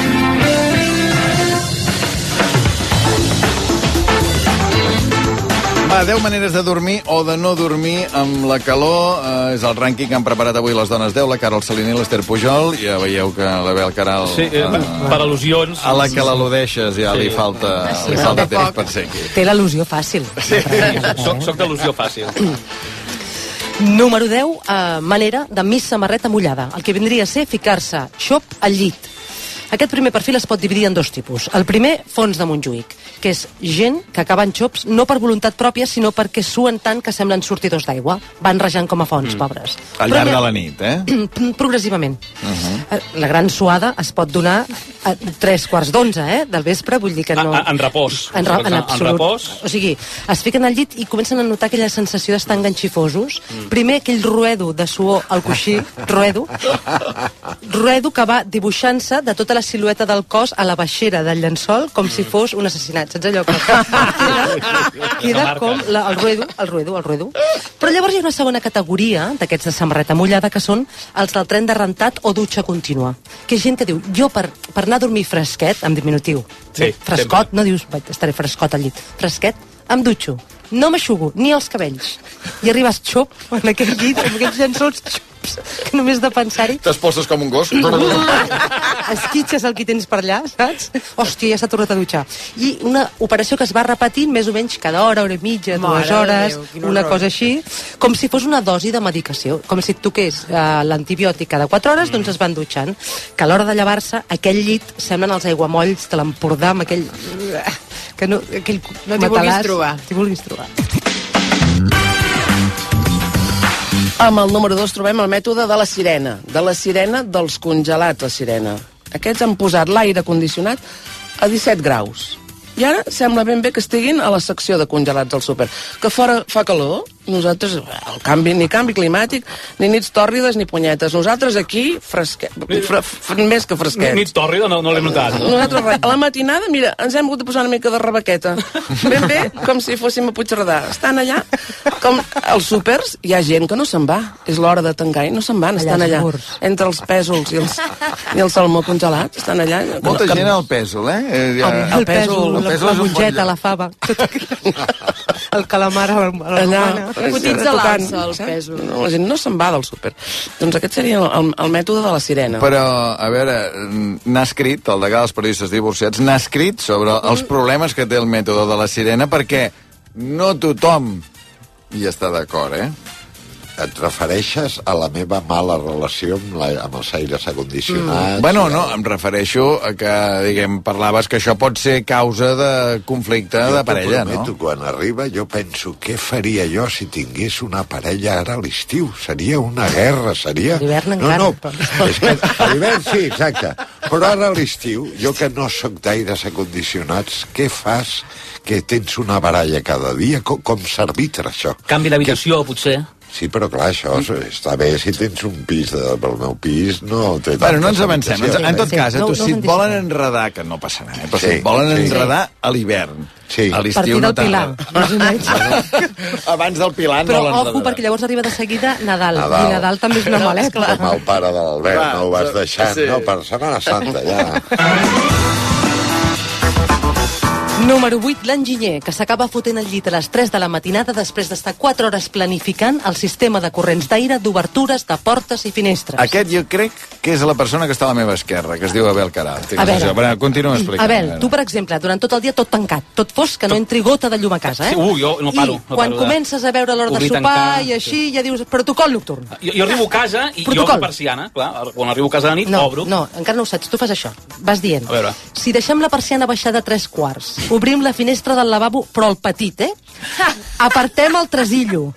Va, 10 maneres de dormir o de no dormir amb la calor. Eh, és el rànquing que han preparat avui les dones 10, la Carol Salini i l'Ester Pujol. Ja veieu que la Bel Caral... Sí, eh, per al·lusions. A la que l'al·ludeixes ja li falta, li falta temps per ser aquí. Té l'al·lusió fàcil. Soc, soc d'al·lusió fàcil. Número 10, eh, manera de mig samarreta mullada. El que vindria a ser ficar-se xop al llit. Aquest primer perfil es pot dividir en dos tipus. El primer, fons de Montjuïc, que és gent que acaba en xops no per voluntat pròpia, sinó perquè suen tant que semblen sortidors d'aigua. Van rejant com a fonts, mm. pobres. Al llarg de la nit, eh? Progressivament. Uh -huh. La gran suada es pot donar a tres quarts d'onze, eh? Del vespre, vull dir que no... En, en repòs. En, ra- en En absolut. repòs. O sigui, es fiquen al llit i comencen a notar aquella sensació d'estar enganxifosos. Mm. Primer aquell ruedo de suor al coixí, ruedo, ruedo que va dibuixant-se de tota la silueta del cos a la baixera del llençol com si fos un assassinat. Saps allò que queda, queda com la, el ruedo, el ruedo, el ruedo. Però llavors hi ha una segona categoria d'aquests de samarreta mullada que són els del tren de rentat o dutxa contínua. Que gent que diu, jo per, per anar a dormir fresquet, en diminutiu, Sí, frescot, no dius, "Vaig, estaré frescot al llit, fresquet, em dutxo, no m'aixugo ni els cabells. I arribes xop en aquell llit, amb aquells llençols xops, que només de pensar-hi T'esposes com un gos. esquitxes el que tens per allà, saps? Hòstia, ja s'ha tornat a dutxar. I una operació que es va repetint més o menys cada hora, hora i mitja, Mare dues hores, Déu, una horror. cosa així, com si fos una dosi de medicació, com si et toqués eh, l'antibiòtic cada 4 hores, doncs es van dutxant. Que a l'hora de llevar-se, aquell llit semblen els aiguamolls de l'Empordà amb aquell... Que no, aquell No t'hi vulguis trobar. T'hi vulguis trobar. Amb el número 2 trobem el mètode de la sirena, de la sirena dels congelats, la sirena. Aquests han posat l'aire condicionat a 17 graus. I ara sembla ben bé que estiguin a la secció de congelats del súper. Que fora fa calor, nosaltres, el canvi, ni canvi climàtic, ni nits tòrrides ni punyetes. Nosaltres aquí, fresquet, fre, fre, més que fresquets. Nit tòrrida no, no l'he notat. Nosaltres, res. a la matinada, mira, ens hem hagut de posar una mica de rebequeta. Ben bé, com si fóssim a Puigcerdà. Estan allà, com als súpers, hi ha gent que no se'n va. És l'hora de tancar i no se'n van, estan allà. Entre els pèsols i, els, i el salmó congelat, estan allà. Molta Que- gent al pèsol, eh? eh ja- El, el pèsol, el la, pèsol la és un bon mongeta, la fava. El calamar a la, a la Allà. Cotitza l'alça, el pèsol. No, la gent no se'n va del súper. Doncs aquest seria el, el mètode de la sirena. Però, a veure, n'ha escrit, el degà dels periodistes divorciats, n'ha escrit sobre els problemes que té el mètode de la sirena perquè no tothom hi està d'acord, eh? Et refereixes a la meva mala relació amb, la, amb els aires acondicionats? Bueno, no, em refereixo a que, diguem, parlaves que això pot ser causa de conflicte de parella, prometo, no? quan arriba jo penso què faria jo si tingués una parella ara a l'estiu seria una guerra, seria... L'hivern no, encara, no, però- és que a l'hivern sí, exacte però ara a l'estiu, jo que no sóc d'aires acondicionats, què fas que tens una baralla cada dia? Com, com s'arbitra això? Canvi d'habitació, potser. Sí, però clar, això està bé si tens un pis, de, però el meu pis no té Bueno, no ens avancem. Ens, en tot eh? cas, eh, No, tu, no si et volen enredar, que no passarà, eh? però si Sí, et volen sí. enredar a l'hivern, Sí. a l'estiu Partir no del tant. o menys. Abans del Pilar Però no ojo, l'enredarà. perquè llavors arriba de seguida Nadal. Nadal. I Nadal també és una maleta. Com el pare de l'Albert, no ho vas sí. deixant, no? Per Setmana Santa, ja. Número 8, l'enginyer, que s'acaba fotent el llit a les 3 de la matinada després d'estar 4 hores planificant el sistema de corrents d'aire, d'obertures, de portes i finestres. Aquest jo crec que és la persona que està a la meva esquerra, que es diu Abel Caral. Tinc A la sensació. continua explicant. Abel, tu, per exemple, durant tot el dia tot tancat, tot fos, que no entri gota de llum a casa, eh? Sí, ui, jo no paro, I no quan paro de- comences a veure l'hora de sopar tancar, i així, ja dius, protocol nocturn. Jo, jo arribo a casa i jo Protocol. obro persiana, clar. Quan arribo a casa de nit, No, obro. no, encara no ho saps, tu fas això. Vas dient. A veure. Si deixem la persiana baixada a tres quarts, obrim la finestra del lavabo, però el petit, eh? Apartem el tresillo.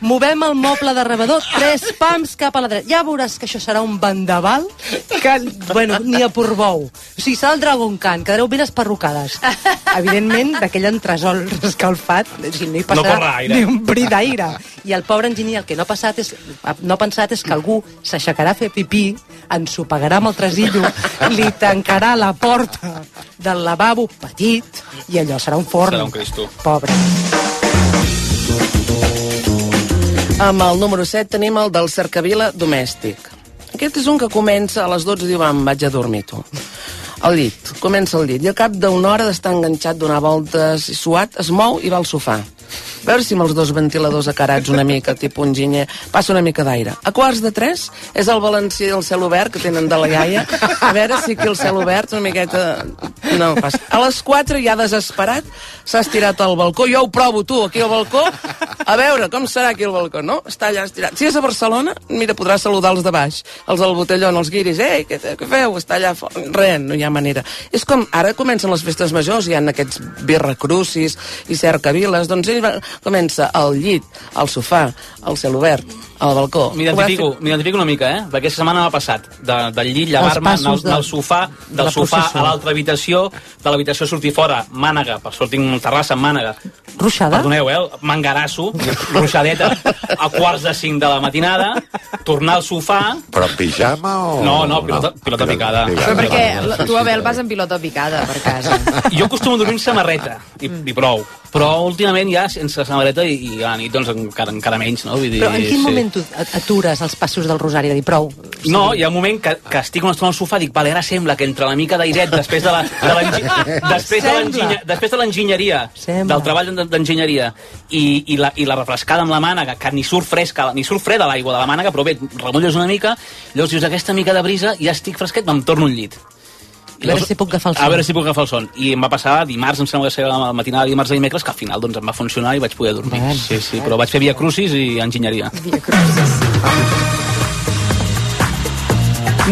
Movem el moble de rebedor tres pams cap a la dreta. Ja veuràs que això serà un vendaval que, bueno, ni a Portbou. O sigui, serà el Dragon Khan, quedareu ben esparrucades. Evidentment, d'aquell entresol escalfat, o sigui, no hi No passarà aire. ni un bri d'aire. I el pobre enginyer el que no ha, passat és, no ha pensat és que algú s'aixecarà a fer pipí, ensopegarà amb el tresillo, li tancarà la porta del lavabo petit i allò serà un forn. Serà un Cristo. Pobre. Amb el número 7 tenim el del cercavila domèstic. Aquest és un que comença a les 12 i diu, em vaig a dormir, tu. Al llit, comença al llit, i al cap d'una hora d'estar enganxat, donar voltes i suat, es mou i va al sofà. A veure si amb els dos ventiladors acarats una mica, tipus enginyer, passa una mica d'aire. A quarts de tres és el balancí del cel obert que tenen de la iaia. A veure si aquí el cel obert una miqueta... No passa. A les quatre, ja desesperat, s'ha estirat al balcó. Jo ho provo, tu, aquí al balcó. A veure, com serà aquí al balcó, no? Està allà estirat. Si és a Barcelona, mira, podrà saludar els de baix, els del botellón, els guiris. Ei, què, què feu? Està allà fora. Res, no hi ha manera. És com, ara comencen les festes majors, hi ha aquests birracrucis i cercaviles, doncs ell comença al llit, al sofà, al cel obert, al balcó. M'identifico, m'identifico una mica, eh? Perquè aquesta setmana m'ha passat de, del llit, llevar-me, anar, de- anar al sofà, de del la sofà processó. a l'altra habitació, de l'habitació sortir fora, Mànega, per sort tinc una terrassa en Mànega. Ruixada? Perdoneu, eh? Mangarasso, ruixadeta, a quarts de cinc de la matinada, tornar al sofà... Però pijama o... No, no, pilota, pilota picada. Però perquè tu, Abel, vas amb pilota picada per casa. Jo acostumo a dormir amb samarreta, i, i prou. Però últimament ja sense samarreta i, i a la nit doncs encara, encara menys, no? Vull dir, Però en quin sí. Moment tu at- atures els passos del rosari de dir prou? No, hi ha un moment que, que estic una estona al sofà i dic, vale, ara sembla que entre la mica d'airet després de la, de després de després de l'enginyeria, del treball d'en- d'enginyeria i, i, la, i la refrescada amb la mànega, que ni surt fresca, ni surt freda l'aigua de la mànega, però bé, remulles una mica, llavors dius, aquesta mica de brisa, ja estic fresquet, me'n torno al llit. A veure si puc agafar el son. A veure si puc agafar el son. I em va passar dimarts, em sembla que ser la matinada de dimarts i dimecres, que al final doncs, em va funcionar i vaig poder dormir. Bueno. sí, sí, però vaig fer via crucis i enginyeria.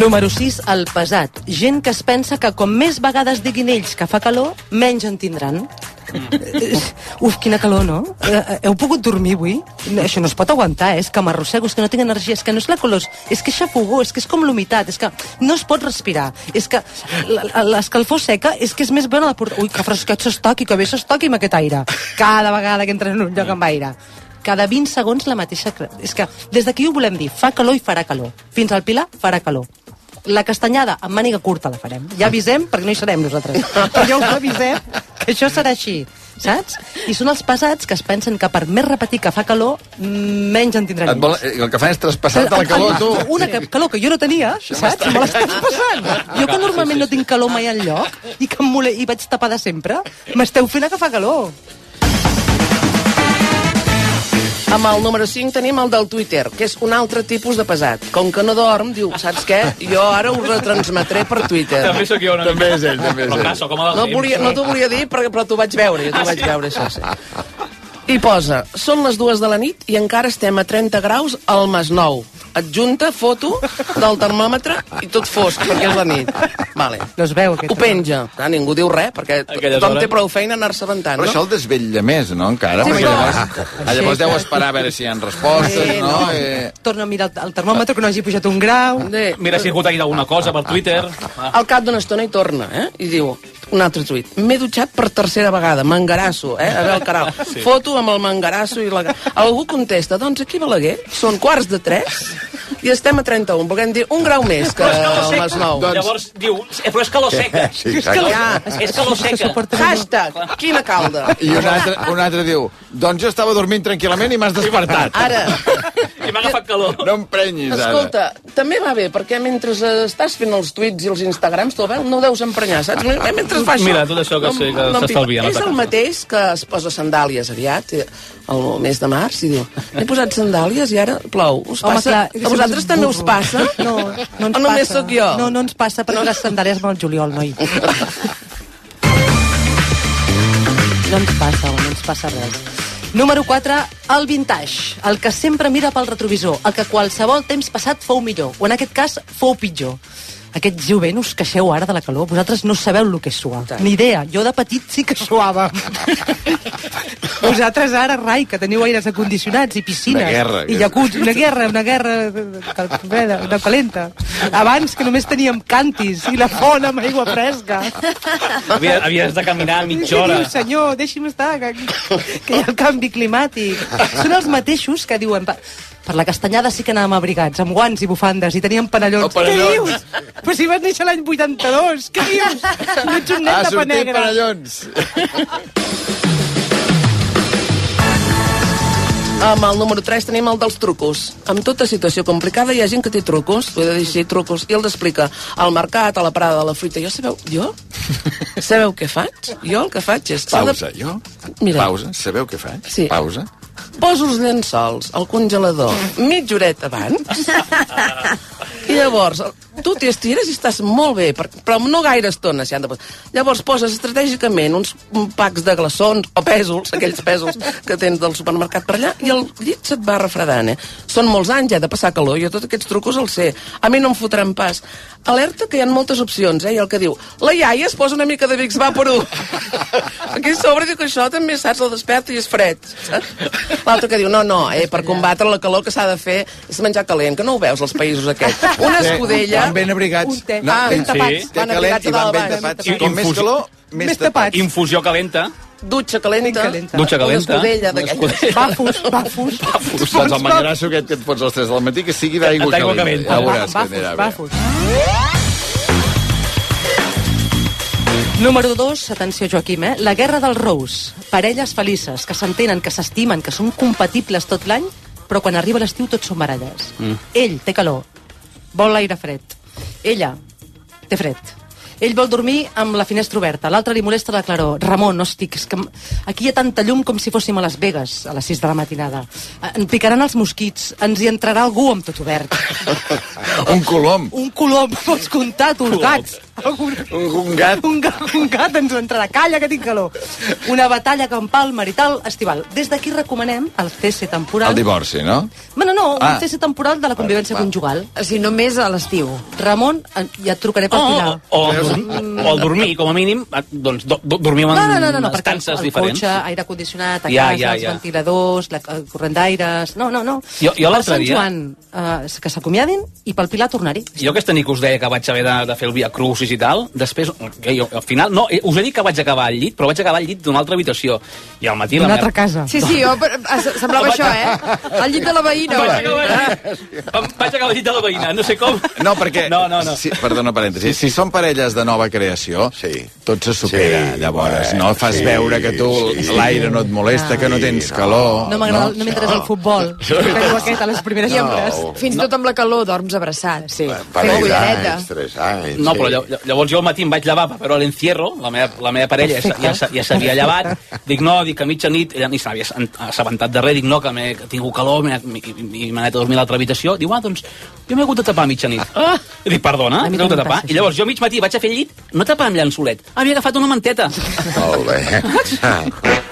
Número 6, el pesat. Gent que es pensa que com més vegades diguin ells que fa calor, menys en tindran. Eh, Uf, quina calor, no? Eh, eh, Heu pogut dormir avui? Això no es pot aguantar, eh? és que m'arrossego, és que no tinc energia, és que no és la color, és que xafogó, és que és com l'humitat, és que no es pot respirar, és que la- l'escalfor seca és que és més bona de portar... Ui, que fresquet s'està aquí, que bé s'està aquí amb aquest aire. Cada vegada que entres en un lloc amb aire. Cada 20 segons la mateixa... És que des d'aquí ho volem dir, fa calor i farà calor. Fins al Pilar farà calor. La castanyada amb màniga curta la farem. Ja avisem, perquè no hi serem nosaltres. Però ja us avisem que això serà així, saps? I són els pesats que es pensen que per més repetir que fa calor, menys en tindran vol, el que fan és traspassar-te la calor, tu. Una que, calor que jo no tenia, saps? Me l'estàs passant. Jo que normalment no tinc calor mai enlloc i que em mole, i vaig tapada sempre, m'esteu fent agafar calor. Amb el número 5 tenim el del Twitter, que és un altre tipus de pesat. Com que no dorm, diu, saps què? Jo ara ho retransmetré per Twitter. També sóc jo una També mica. és ell, també és ell. del No, volia, no t'ho volia dir, però, però t'ho vaig veure, jo t'ho Ah, vaig sí? veure, això sí. I posa, són les dues de la nit i encara estem a 30 graus al Masnou. Adjunta foto del termòmetre i tot fosc, perquè és la nit. Vale. No es veu, aquest Ho penja. Clar, ningú diu res, perquè Aquelles tothom hores. té prou feina a anar-se aventant, Però no? això el desvetlla més, no, encara? Sí, Perquè llavors, ah, llavors deu esperar a veure si hi ha respostes, Eh, no? no. Eh, Torna a mirar el, el termòmetre, que no hagi pujat un grau. Mira si ha hagut alguna cosa per Twitter. Al cap d'una estona hi torna, eh? I diu, un altre tuit. M'he dutxat per tercera vegada, mangarasso, eh? A veure el canal. Sí. Sí. Foto amb el mangarasso i la... Algú contesta, doncs aquí Balaguer són quarts de tres i estem a 31. Volem dir un grau més que el seca. Masnou. Doncs... Llavors diu, eh, però és calor seca. Sí, és, calor, ja. és calor seca. Hashtag, quina calda. I un altre, un altre diu, doncs jo estava dormint tranquil·lament i m'has despertat. Ara, I m'ha agafat calor. No em prenyis, ara. escolta, també va bé, perquè mentre eh, estàs fent els tuits i els Instagrams, tu veus, no deus emprenyar, saps? Mentre fa això... Mira, tot això que sé que em s'estalvia, no És el mateix que es posa sandàlies aviat, eh, el mes de març, i diu, he posat sandàlies i ara plou. Us Home, passa? clar, a vosaltres també us passa? No, no ens o només passa. sóc jo? No, no ens passa perquè les sandàlies van al juliol, noi. No ens passa, no ens passa res. Número 4, el vintage, el que sempre mira pel retrovisor, el que qualsevol temps passat fou millor, o en aquest cas fou pitjor. Aquests jovent us queixeu ara de la calor. Vosaltres no sabeu el que és suar. Ni idea. Jo de petit sí que suava. Vosaltres ara, rai, que teniu aires acondicionats i piscines. Una guerra, I jacuzzi. Una guerra, una guerra freda, de calenta. Abans que només teníem cantis i la font amb aigua fresca. Havia, havies de caminar mitja Què hora. dius, senyor? Deixi'm estar, que, que hi ha el canvi climàtic. Són els mateixos que diuen... "Pa- Per la castanyada sí que anàvem abrigats, amb guants i bufandes, i teníem panellons. Oh, panellons. Què dius? Però si vas néixer l'any 82, què dius? No ets un nen Ha de pa sortit negre. panellons. Amb el número 3 tenim el dels trucos. En tota situació complicada hi ha gent que té trucos, ho he de dir així, trucos, i els explica al mercat, a la parada de la fruita. Jo sabeu, jo? Sabeu què faig? Jo el que faig és... s'ha de- Pausa, jo? Mira. Pausa, sabeu què faig? Sí. Pausa. Poso els llençols al congelador mitja horeta abans i llavors tu t'hi estires i estàs molt bé, per- però no gaire estona si han de posar. Llavors poses estratègicament uns packs de glaçons o pèsols, aquells pèsols que tens del supermercat per allà, i el llit se't va refredant, eh? Són molts anys, ja, de passar calor, jo tots aquests trucos els sé. A mi no em fotran pas. Alerta que hi ha moltes opcions, eh? I el que diu, la iaia es posa una mica de Vicks Vaporú. Aquí a sobre diu que això també, saps, el desperta i és fred. saps? L'altre que diu, no, no, eh, per combatre la calor que s'ha de fer és menjar calent, que no ho veus als països aquests. Una escudella... Van ben abrigats. Un té. No, ah, ben sí. tapats. Té Van calent i a van dalt ben tapats. I- Com més calor, més tapats. Infusió calenta. Dutxa calenta. calenta. Dutxa calenta. Una escudella d'aquelles. escudella. Bafos, bafos. Doncs el menjarasso aquest que et fots a les 3 del matí, que sigui d'aigua D'aigua calenta. calenta. Ja veuràs que Bafos, anirà bé. bafos. Número 2, atenció Joaquim, eh? la guerra dels rous. Parelles felices, que s'entenen, que s'estimen, que són compatibles tot l'any, però quan arriba l'estiu tots són baralles. Mm. Ell té calor, vol l'aire fred. Ella té fred. Ell vol dormir amb la finestra oberta, l'altre li molesta la claror. Ramon, no estic, és que aquí hi ha tanta llum com si fóssim a Las Vegas a les 6 de la matinada. Eh, En picaran els mosquits, ens hi entrarà algú amb tot obert. Un colom. Un colom, pots comptar, tu, els Colom. gats. Un, un gat. Un gat, un gat ens entrarà. Calla, que tinc calor. Una batalla campal, marital, estival. Des d'aquí recomanem el cese temporal... El divorci, no? Bueno, no, Ah. un cese temporal de la convivència conjugal. O sigui, només a l'estiu. Ramon, eh, ja et trucaré per O, Pilar. o, o, o el dormir, com a mínim, eh, doncs do, do, dormim en No, no, no, no, no perquè estances el diferents. cotxe, aire condicionat, a Ja, casa, ja, els ja. ventiladors, la, el corrent d'aires... No, no, no. Jo- jo Per l'altre Sant dia- Joan, eh, que s'acomiadin i pel Pilar tornar-hi. Jo aquesta nit que us deia que vaig haver de, de fer el Via Crucis i tal, després, que jo, al final, no, eh, us he dit que vaig acabar al llit, però vaig acabar al llit d'una altra habitació. I al matí... D'una meva- altra casa. Sí, sí, jo, per- ah, semblava això, eh? Al llit de la veïna. Vaig acabar al llit, em vaig acabar al llit de la veïna, no sé com. No, perquè... No, no, no. Si, perdona, parèntesi. Si són parelles de nova creació, sí. tot se supera, Sí, llavors. no fas sí, veure que tu sí. l'aire no et molesta, que no tens calor. No m'agrada, no, m'interessa el futbol. Que diu aquest a les primeres amb, hores. fins i tot amb la calor dorms abraçat. Sí. Cullereta. d'anys, tres anys. No, però llavors jo al matí em vaig llevar, però a l'encierro, la meva, la meva parella ja, ja, ja, ja s'havia llevat, dic no, dic que a mitjanit, ella ni s'havia assabentat de res, dic no, que, m'he- que tinc calor, i m'he anat a dormir a l'altra habitació, diu, ah, doncs jo m'he hagut de tapar a mitjanit. Ah! I dic, perdona, A m'he hagut de tapar? I llavors jo mig matí vaig a fer el llit, no tapar amb llençolet, havia agafat una manteta. Molt bé.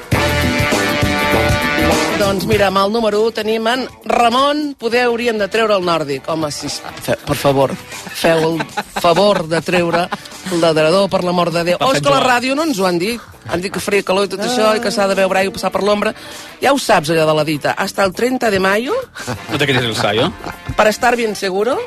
Doncs mira, amb el número 1 tenim en Ramon. Poder haurien de treure el nòrdic. Home, si, fe, per favor, feu el favor de treure el ladrador, per l'amor de Déu. O és que la ràdio no ens ho han dit. Han dit que faria calor i tot això, i que s'ha de beure aigua i passar per l'ombra. Ja ho saps, allò de la dita. Hasta el 30 de mayo, No te quedes el ensayo. para estar bien seguro,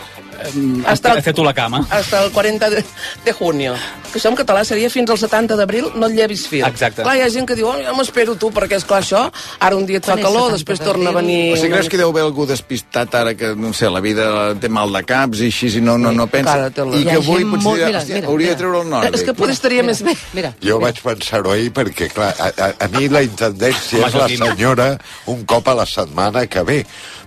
hasta el, Hasta tu la cama. hasta el 40 de, de junio. Que això en català seria fins al 70 d'abril, no et llevis fil. Exacte. Clar, hi ha gent que diu, oh, ja m'espero tu, perquè és clar això, ara un dia et fa calor, 70 després torna a venir... O sigui, creus que deu haver algú despistat ara que, no sé, la vida té mal de caps i així, i no, no, no pensa... I que avui potser molt- mira, hauria mira. de treure el nòrdic. És que potser estaria més bé. Mira, Jo vaig pensar-ho ahir perquè, clar, a, a, a mi la intendència és la senyora un cop a la setmana que ve,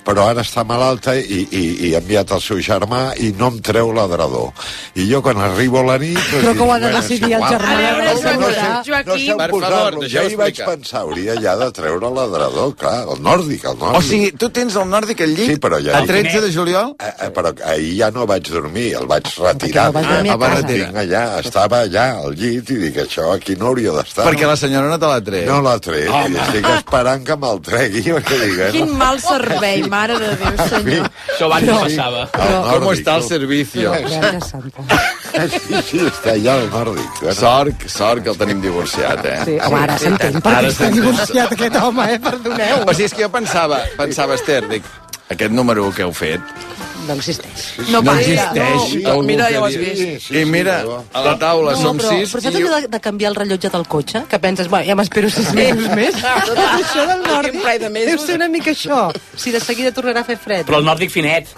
però ara està malalta i, i, i ha enviat el seu germà i no em treu l'adrador. I jo quan arribo a la nit... doncs Però que ho ha dic, de "Bueno, decidir el igual". germà. A veure, No, no, sé, no sé Per favor, Jo hi vaig pensar, hauria ja de treure l'adrador, clar, el nòrdic, el nòrdic. O sigui, tu tens el nòrdic al llit Sí, però ja- a 13 de juliol? Eh, eh, però ahir ja no vaig dormir, el vaig retirar. no vas dormir a Ah, va casa. allà, estava allà al llit i dic, això aquí no hauria d'estar. Perquè la senyora no te l'ha tret. No l'ha tret, i estic esperant que me'l tregui, perquè dic, eh, Quin mal servei, mare de Déu, senyor. Això abans no passava. El Com està el servicio? Verge santa. Sí, sí, està allà el nòrdic. Bueno, Sort, sort que el tenim divorciat, eh? Sí, home, ara s'entén per què està divorciat aquest home, eh? Perdoneu. O sigui, és que jo pensava, pensava, Esther, dic, aquest número que heu fet No existeix. No, no existeix. No, Algú mira, ja ho has vist. I mira, a la taula No, som però, sis però saps i... de, de canviar el rellotge del cotxe? Que penses, bueno, ja m'espero sis mesos més. Tot això del nòrdic Un de deu ser una mica això. Si de seguida tornarà a fer fred. Però el nòrdic finet.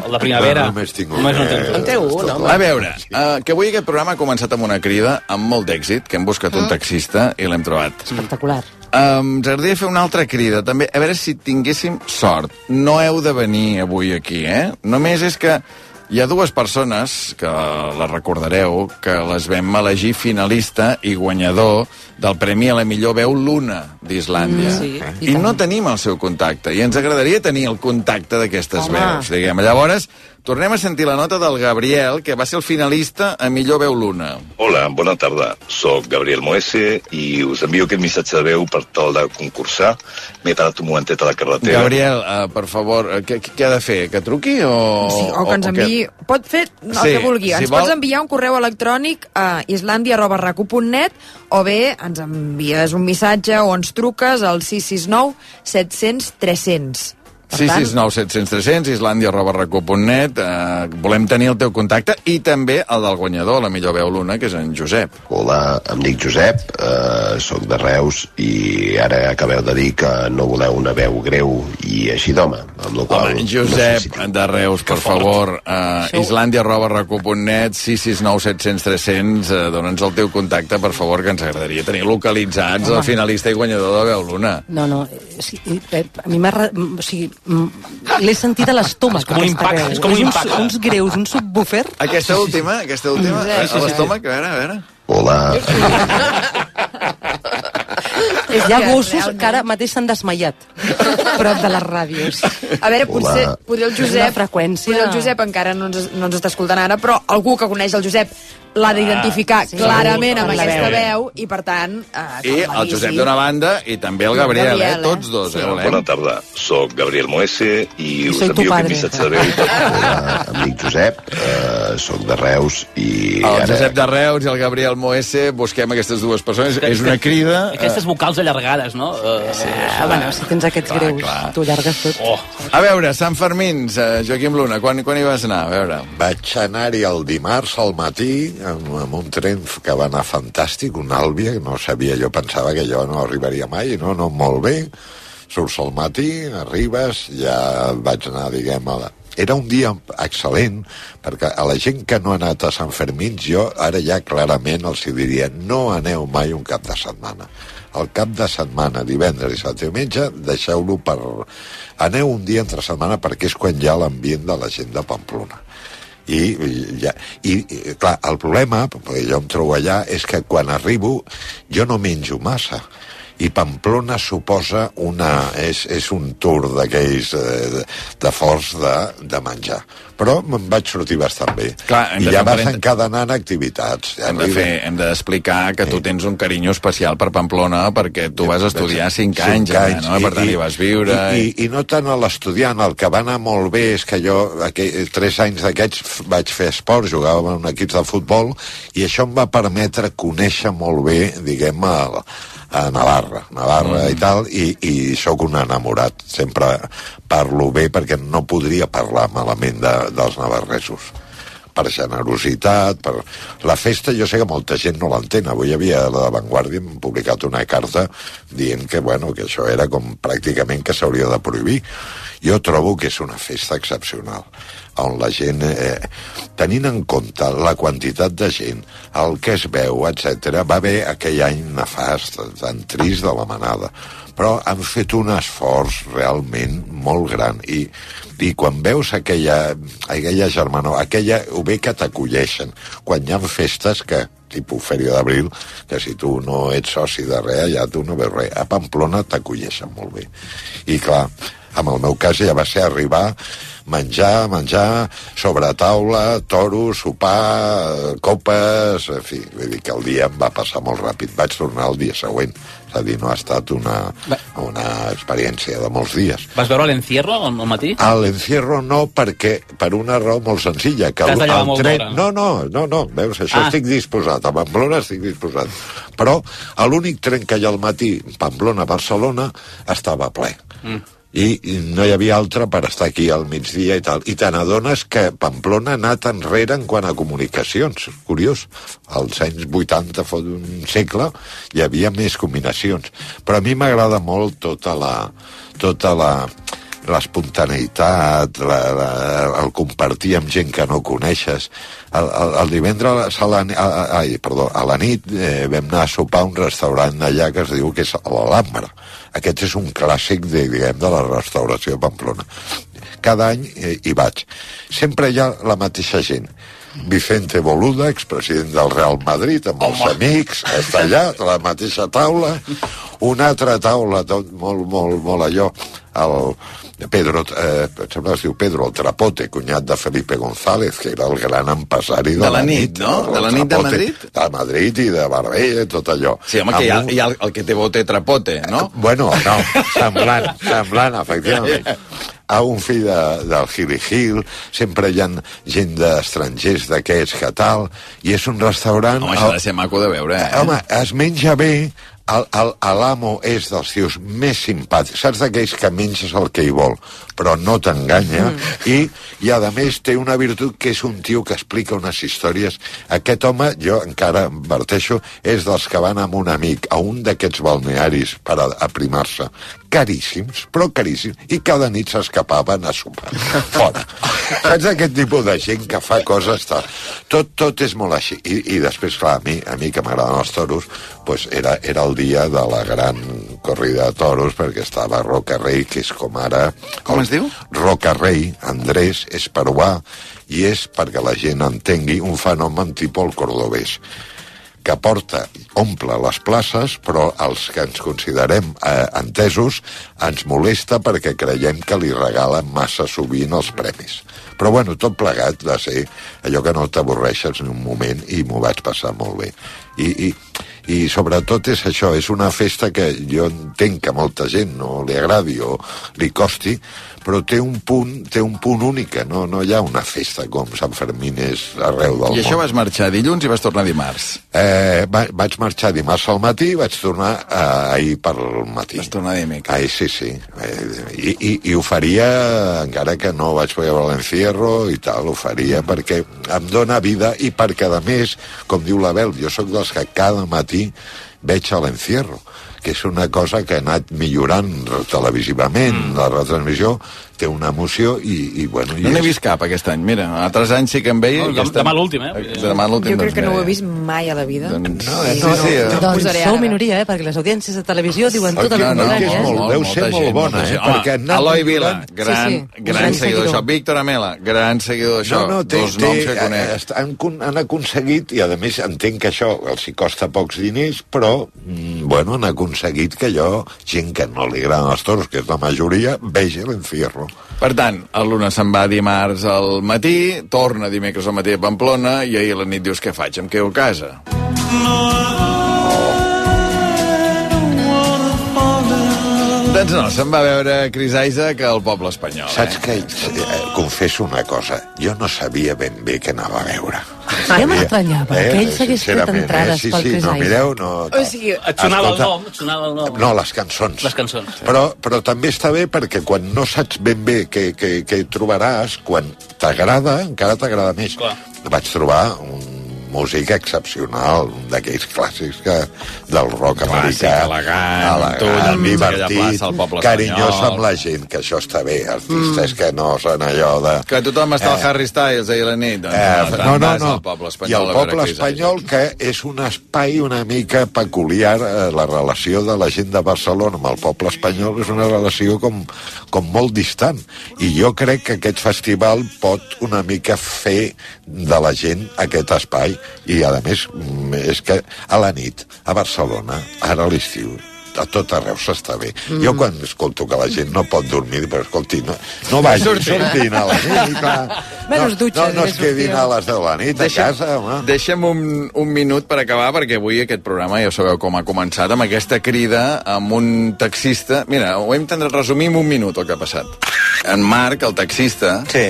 El de primavera. Només tinc un, Només no eh? tens En té un, home. A veure, uh, que avui aquest programa ha començat amb una crida amb molt d'èxit, que hem buscat un taxista i l'hem trobat. Espectacular. Um, ens agradaria fer una altra crida, també, a veure si tinguéssim sort. No heu de venir avui aquí, eh? Només és que hi ha dues persones, que les recordareu, que les vam elegir finalista i guanyador del Premi a la millor veu Luna d'Islàndia. Mm, sí, I, I no tenim el seu contacte, i ens agradaria tenir el contacte d'aquestes veus, diguem. Llavors, tornem a sentir la nota del Gabriel, que va ser el finalista a millor veu Luna. Hola, bona tarda. Soc Gabriel Moese i us envio aquest missatge de veu per tal de concursar. M'he parat un momentet a la carretera. Gabriel, uh, per favor, uh, què, què ha de fer? Que truqui o... Sí, o que ens enviï... Pot fer el Sí, que vulgui. si ens vol- pots enviar un correu electrònic a islandia.racu.net o bé ens envies un missatge o ens truques al 669 700 300. Per tant, 669 700 300, islàndia arroba recu.net. Eh, volem tenir el teu contacte i també el del guanyador, la millor veu l'una, que és en Josep. Hola, em dic Josep, eh, sóc de Reus i ara acabeu de dir que no voleu una veu greu i així d'home, amb la qual... Home, Josep de Reus, per favor, uh, islàndia arroba recu.net, 669 700 300, uh, dona'ns el teu contacte, per favor, que ens agradaria tenir localitzats el finalista i guanyador de veu l'una. No, no, eh, sí, eh, a mi m'ha... O sigui, l'he sentit a l'estómac, com un impacte, és com un uns, impacte. uns greus, un subwoofer. Aquesta última, aquesta última, Sí, a sí, sí. l'estómac, a veure, a veure. Hola, Hi ha gossos que ara mateix s'han desmaiat. prop de les ràdios. A veure, potser, Hola. potser el Josep... freqüència. Potser el Josep encara no ens, no ens està escoltant ara, però algú que coneix el Josep l'ha d'identificar sí. clarament amb aquesta veu. veu i, per tant... Eh, I el Josep d'una banda i també el Gabriel, Gabriel, eh? eh? Tots dos, eh? volem. Bona tarda, sóc Gabriel Moese i us soy tu envio aquest missatge de veu. Hola, amic Josep, eh, sóc de Reus i El ara... Josep de Reus i el Gabriel Moese, busquem aquestes dues persones. És una crida... eh, Aquestes vocals allargades, no? Uh, sí, Ah, bueno, si tens aquests Clar, greus, clar. tu llargues tot. Oh. A veure, Sant Fermins, eh, Joaquim Luna, quan, quan hi vas anar? A veure. Vaig anar-hi el dimarts al matí amb, amb un tren que va anar fantàstic, un Àlvia, que no sabia, jo pensava que jo no arribaria mai, no, no, molt bé. Surts al matí, arribes, ja vaig anar, diguem, a la... Era un dia excel·lent, perquè a la gent que no ha anat a Sant Fermín, jo ara ja clarament els diria no aneu mai un cap de setmana. El cap de setmana, divendres i sant diumenge, deixeu-lo per... Aneu un dia entre setmana perquè és quan hi ha l'ambient de la gent de Pamplona. I, ja, i, i clar, el problema, perquè jo em trobo allà, és que quan arribo jo no menjo massa i Pamplona suposa una, és, és un tour d'aquells eh, de, de forts de, de menjar. Però me'n vaig sortir bastant bé. Clar, I ja vas parent- encadenant activitats. Hem de fer, hem d'explicar que tu tens un carinyo especial per Pamplona perquè tu vas estudiar 5 anys, allà, no? Per tant, hi vas viure... I, i, i no tant a l'estudiant, el que va anar molt bé és que jo, aquell, tres anys d'aquests, vaig fer esport, jugava en un equip de futbol, i això em va permetre conèixer molt bé, diguem, a, a Navarra, Navarra mm. i tal, i, i sóc un enamorat. Sempre parlo bé perquè no podria parlar malament de, dels navarresos per generositat, per... La festa jo sé que molta gent no l'entén. Avui havia la Vanguardia hem publicat una carta dient que, bueno, que això era com pràcticament que s'hauria de prohibir. Jo trobo que és una festa excepcional on la gent, eh, tenint en compte la quantitat de gent, el que es veu, etc, va haver aquell any nefast, tan trist de la manada, però han fet un esforç realment molt gran i, i quan veus aquella, aquella germanor, aquella, ho bé que t'acolleixen, quan hi ha festes que tipus Fèria d'Abril, que si tu no ets soci de res, ja tu no veus res. A Pamplona t'acolleixen molt bé. I clar, en el meu cas ja va ser arribar menjar, menjar, sobre taula, toros, sopar, copes, en fi, vull dir que el dia em va passar molt ràpid. Vaig tornar el dia següent, és a dir, no ha estat una, una experiència de molts dies. Vas veure l'encierro al matí? A l'encierro no, perquè per una raó molt senzilla, que el molt tren... No, no, no, no, veus, això Ah. estic disposat, a Pamplona estic disposat. Però l'únic tren que hi ha al matí, Pamplona-Barcelona, estava ple. Mm. I, no hi havia altre per estar aquí al migdia i tal. I te n'adones que Pamplona ha anat enrere en quant a comunicacions. Curiós. Als anys 80, fa un segle, hi havia més combinacions. Però a mi m'agrada molt tota la... Tota la l'espontaneïtat, la, la, el compartir amb gent que no coneixes. El, el, el divendres a la, a, ai, perdó, a la nit eh, vam anar a sopar a un restaurant allà que es diu que és l'Alhambra. Aquest és un clàssic de, diguem, de la restauració de Pamplona. Cada any eh, hi vaig. Sempre hi ha la mateixa gent. Vicente Boluda, expresident del Real Madrid, amb els amics, està allà, a la mateixa taula. Una altra taula, tot molt, molt, molt allò, el Pedro, eh, em sembla que es diu Pedro, el Trapote, cunyat de Felipe González, que era el gran empresari de, De la nit, no? De la nit de Trapote, Madrid? De Madrid i de Marbella, tot allò. Sí, home, que hi ha, Amb un- hi ha el, el que té bote trapote, no? Bueno, no, semblant, semblant, efectivament. A un fill de, del Gili Gil, sempre hi ha gent d'estrangers d'aquests que tal, i és un restaurant... Home, això ha de ser maco de veure, eh? Home, es menja bé, l'amo és dels tios més simpàtics, saps d'aquells que menges el que hi vol, però no t'enganya, i, i a més té una virtut que és un tio que explica unes històries. Aquest home, jo encara adverteixo, és dels que van amb un amic a un d'aquests balnearis per aprimar-se, caríssims, però caríssims, i cada nit s'escapaven a sopar. Fora. Saps aquest tipus de gent que fa coses tal. Tot, tot és molt així. I, i després, clar, a mi, a mi que m'agraden els toros, pues era, era el dia de la gran corrida de toros, perquè estava Roca Rei, que és com ara... Com es diu? Roca Rei, Andrés, és peruà, i és, perquè la gent entengui, un fenomen tipus el cordobès que porta, omple les places, però els que ens considerem eh, entesos ens molesta perquè creiem que li regalen massa sovint els premis. Però bueno, tot plegat va ser allò que no t'avorreixes ni un moment i m'ho vaig passar molt bé. I, i, i sobretot és això, és una festa que jo entenc que molta gent no li agradi o li costi, però té un punt, té un punt únic, que no, no hi ha una festa com Sant Fermín és arreu del I això món. vas marxar dilluns i vas tornar dimarts. Eh, va, vaig marxar dimarts al matí i vaig tornar eh, ahir per matí. Vas tornar dimecres. Ahir sí, sí. Eh, i, i, I ho faria, encara que no vaig veure l'encierro i tal, ho faria perquè em dóna vida i perquè, a més, com diu l'Abel, jo sóc dels que cada matí veig a l'encierro que és una cosa que ha anat millorant televisivament, mm. la retransmissió té una emoció i, i bueno... I No n'he és- vist cap aquest any, mira. Altres anys sí que en veia... No, i aquest demà any- l'últim, eh? Demà l'últim, Jo crec doncs, que no ho he vist mai a la vida. Doncs, no, sí, sí, sí, eh? Doncs posaré sou ara. minoria, eh? Perquè les audiències de televisió diuen tot el no, no, contrari, que és eh? molt- deu ser molt bona, eh? Perquè han anat Eloi Vila, gran, Sí, sí, gran, gran seguidor seguidor. d'això. Víctor Amela, gran seguidor d'això. No, no, té, Dos té, noms que conec. eh, han, han aconseguit, i a més entenc que això els hi costa pocs diners, però, mm, bueno, han aconseguit que jo, gent que no li agraden els toros, que és la majoria, vegi l'encierro. Per tant, el Luna se'n va dimarts al matí, torna dimecres al matí a Pamplona i ahir a la nit dius què faig, em quedo a casa. Doncs no, se'n va veure Chris Isaac al poble espanyol. Saps que, eh, confesso una cosa, jo no sabia ben bé què anava a veure. Ja m'estranyava que ell s'hagués fet sincerament, entrades sí, pel sí, Chris no, Isaac. mireu, no... O sigui, Et sonava el Escolta, nom, et sonava el nom. No, les cançons. Les cançons. Però, però també està bé perquè quan no saps ben bé què, què, què trobaràs, quan t'agrada, encara t'agrada més. Clar. Vaig trobar un músic excepcional, un d'aquells clàssics que, del rock Clàssic, americà. elegant, enmig d'aquella divertit, plaça al poble carinyós espanyol. amb la gent, que això està bé. Artistes que no són allò de... Que tothom està al Eh. Harry Styles ahir a la nit. Doncs, Eh, no, no, no. Al poble espanyol I el poble espanyol, que és un espai una mica peculiar, eh, la relació de la gent de Barcelona amb el poble espanyol és una relació com, com molt distant. I jo crec que aquest festival pot una mica fer de la gent aquest espai. I, a més, mm, és que a la nit, a Barcelona, ara a l'estiu, a tot arreu s'està bé. Mm. Jo quan escolto que la gent no pot dormir, però escolti, no, no vagi Surti. sortint a la nit, clar. Menys no, dutxes no, no es quedin a les 10 de la nit a casa, home. Deixa'm un, un minut per acabar, perquè avui aquest programa, ja sabeu com ha començat, amb aquesta crida amb un taxista... Mira, ho hem de resumir en un minut, el que ha passat. En Marc, el taxista, sí.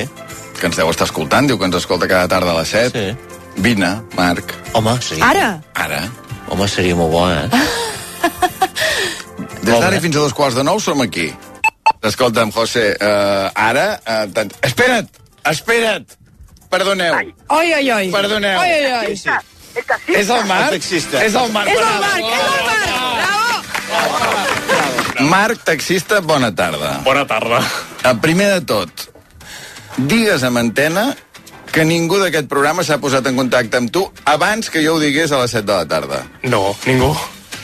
que ens deu estar escoltant, diu que ens escolta cada tarda a les 7. Sí. Vine, Marc. Home, sí. Ara? Ara. Home, seria molt bo, eh? Des d'ara fins a dos quarts de nou som aquí. Escolta'm, José, uh, ara... Uh, tant... Espera't! Espera't! Perdoneu. Oi, oi, oi. Perdoneu. Oi, oi, oi. És el Marc? És el Marc. És el Marc, és el Marc. Bravo. Marc, taxista, bona tarda. Bona tarda. Primer de tot, digues amb antena que ningú d'aquest programa s'ha posat en contacte amb tu abans que jo ho digués a les 7 de la tarda. No, ningú.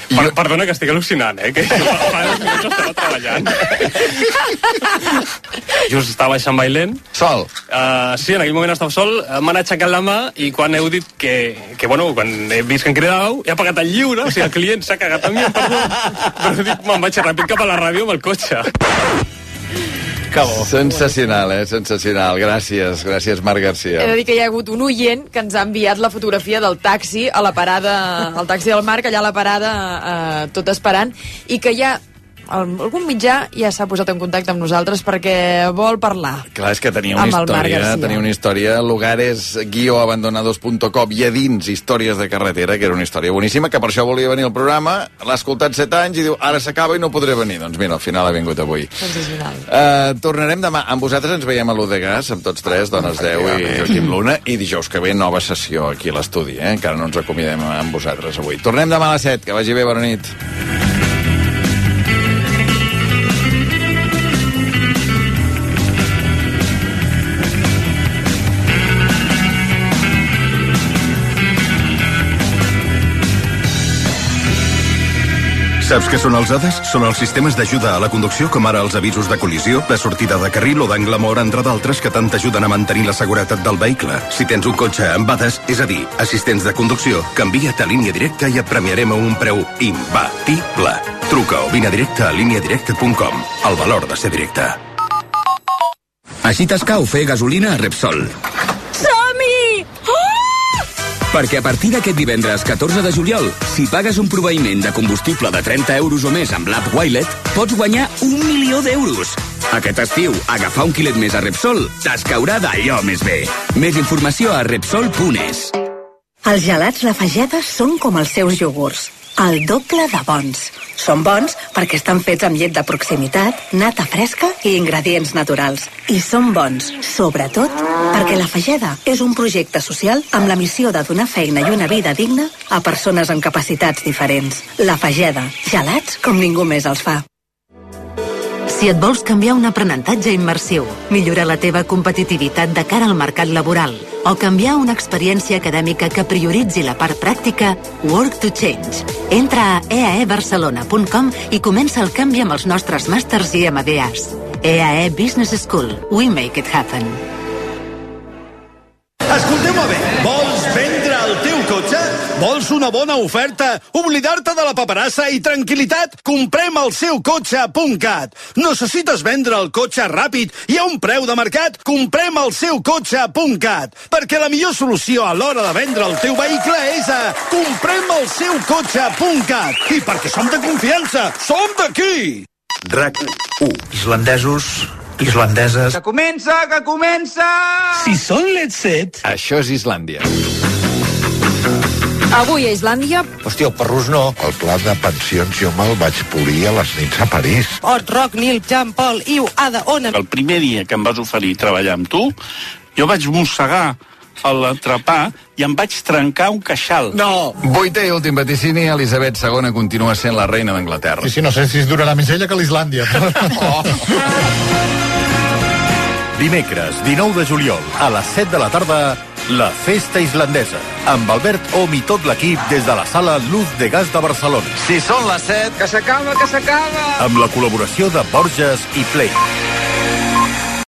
Per, perdona que estic al·lucinant, eh? Que fa dos minuts estava treballant. Just estava baixant bailent. Sol? Uh, sí, en aquell moment estava sol. M'han aixecat la mà i quan heu dit que, que bueno, quan he vist que em cridàveu, he apagat el lliure, o sigui, el client s'ha cagat en mi, em perdó. Però dic, me'n vaig ràpid cap a la ràdio amb el cotxe. Que bo. Sensacional, eh? Sensacional. Gràcies, gràcies, Marc Garcia. He de dir que hi ha hagut un oient que ens ha enviat la fotografia del taxi a la parada, al taxi del Marc, allà a la parada, eh, tot esperant, i que ja el- algun mitjà ja s'ha posat en contacte amb nosaltres perquè vol parlar. Clar, és que tenia una història, tenia una història, lugares guioabandonados.com i a dins històries de carretera, que era una història boníssima, que per això volia venir al programa, l'ha escoltat set anys i diu, ara s'acaba i no podré venir. Doncs mira, al final ha vingut avui. Sensacional. Uh, tornarem demà. Amb vosaltres ens veiem a l'U de Gas, amb tots tres, Dones 10 i Joaquim Luna, i dijous que ve nova sessió aquí a l'estudi, eh? Encara no ens acomiadem amb vosaltres avui. Tornem demà a les 7, que vagi bé, bona nit. Saps què són els ADAS? Són els sistemes d'ajuda a la conducció, com ara els avisos de col·lisió, de sortida de carril o d'angle mort, entre d'altres, que tant t'ajuden a mantenir la seguretat del vehicle. Si tens un cotxe amb ADAS, és a dir, assistents de conducció, canvia't a línia directa i et premiarem a un preu imbatible. Truca o vine directe a líniadirecta.com. El valor de ser directe. Així t'escau fer gasolina a Repsol. Perquè a partir d'aquest divendres 14 de juliol, si pagues un proveïment de combustible de 30 euros o més amb l'app Wilet, pots guanyar un milió d'euros. Aquest estiu, agafar un quilet més a Repsol t'escaurà d'allò més bé. Més informació a Repsol.es. Els gelats La Fageda són com els seus iogurts, el doble de bons. Són bons perquè estan fets amb llet de proximitat, nata fresca i ingredients naturals. I són bons, sobretot, perquè La Fageda és un projecte social amb la missió de donar feina i una vida digna a persones amb capacitats diferents. La Fageda, gelats com ningú més els fa. Si et vols canviar un aprenentatge immersiu, millorar la teva competitivitat de cara al mercat laboral o canviar una experiència acadèmica que prioritzi la part pràctica, Work to Change. Entra a eaebarcelona.com i comença el canvi amb els nostres màsters i MBAs. EAE Business School. We make it happen. Escolteu-me bé, vols Vols una bona oferta? Oblidar-te de la paperassa i tranquil·litat? Comprem el seu cotxe.cat. Necessites vendre el cotxe ràpid i a un preu de mercat? Comprem el seu cotxe.cat. Perquè la millor solució a l'hora de vendre el teu vehicle és a comprem el seu cotxe.cat. I perquè som de confiança, som d'aquí! RAC 1. Islandesos, islandeses... Que comença, que comença! Si són Let's Set... Això és Islàndia. Avui a Islàndia... Hòstia, el perrús no. El pla de pensions jo me'l vaig polir a les nits a París. Ot, Roc, Nil, Jean Paul, Iu, Ada, Ona... El primer dia que em vas oferir treballar amb tu, jo vaig mossegar a l'entrepà i em vaig trencar un queixal. No! Vuitè i últim vaticini, Elisabet II continua sent la reina d'Anglaterra. Sí, sí, no sé si es durarà més ella que l'Islàndia. oh. Dimecres, 19 de juliol, a les 7 de la tarda, la Festa Islandesa, amb Albert Om i tot l'equip des de la sala Luz de Gas de Barcelona. Si són les 7... Que s'acaba, que s'acaba! Amb la col·laboració de Borges i Play.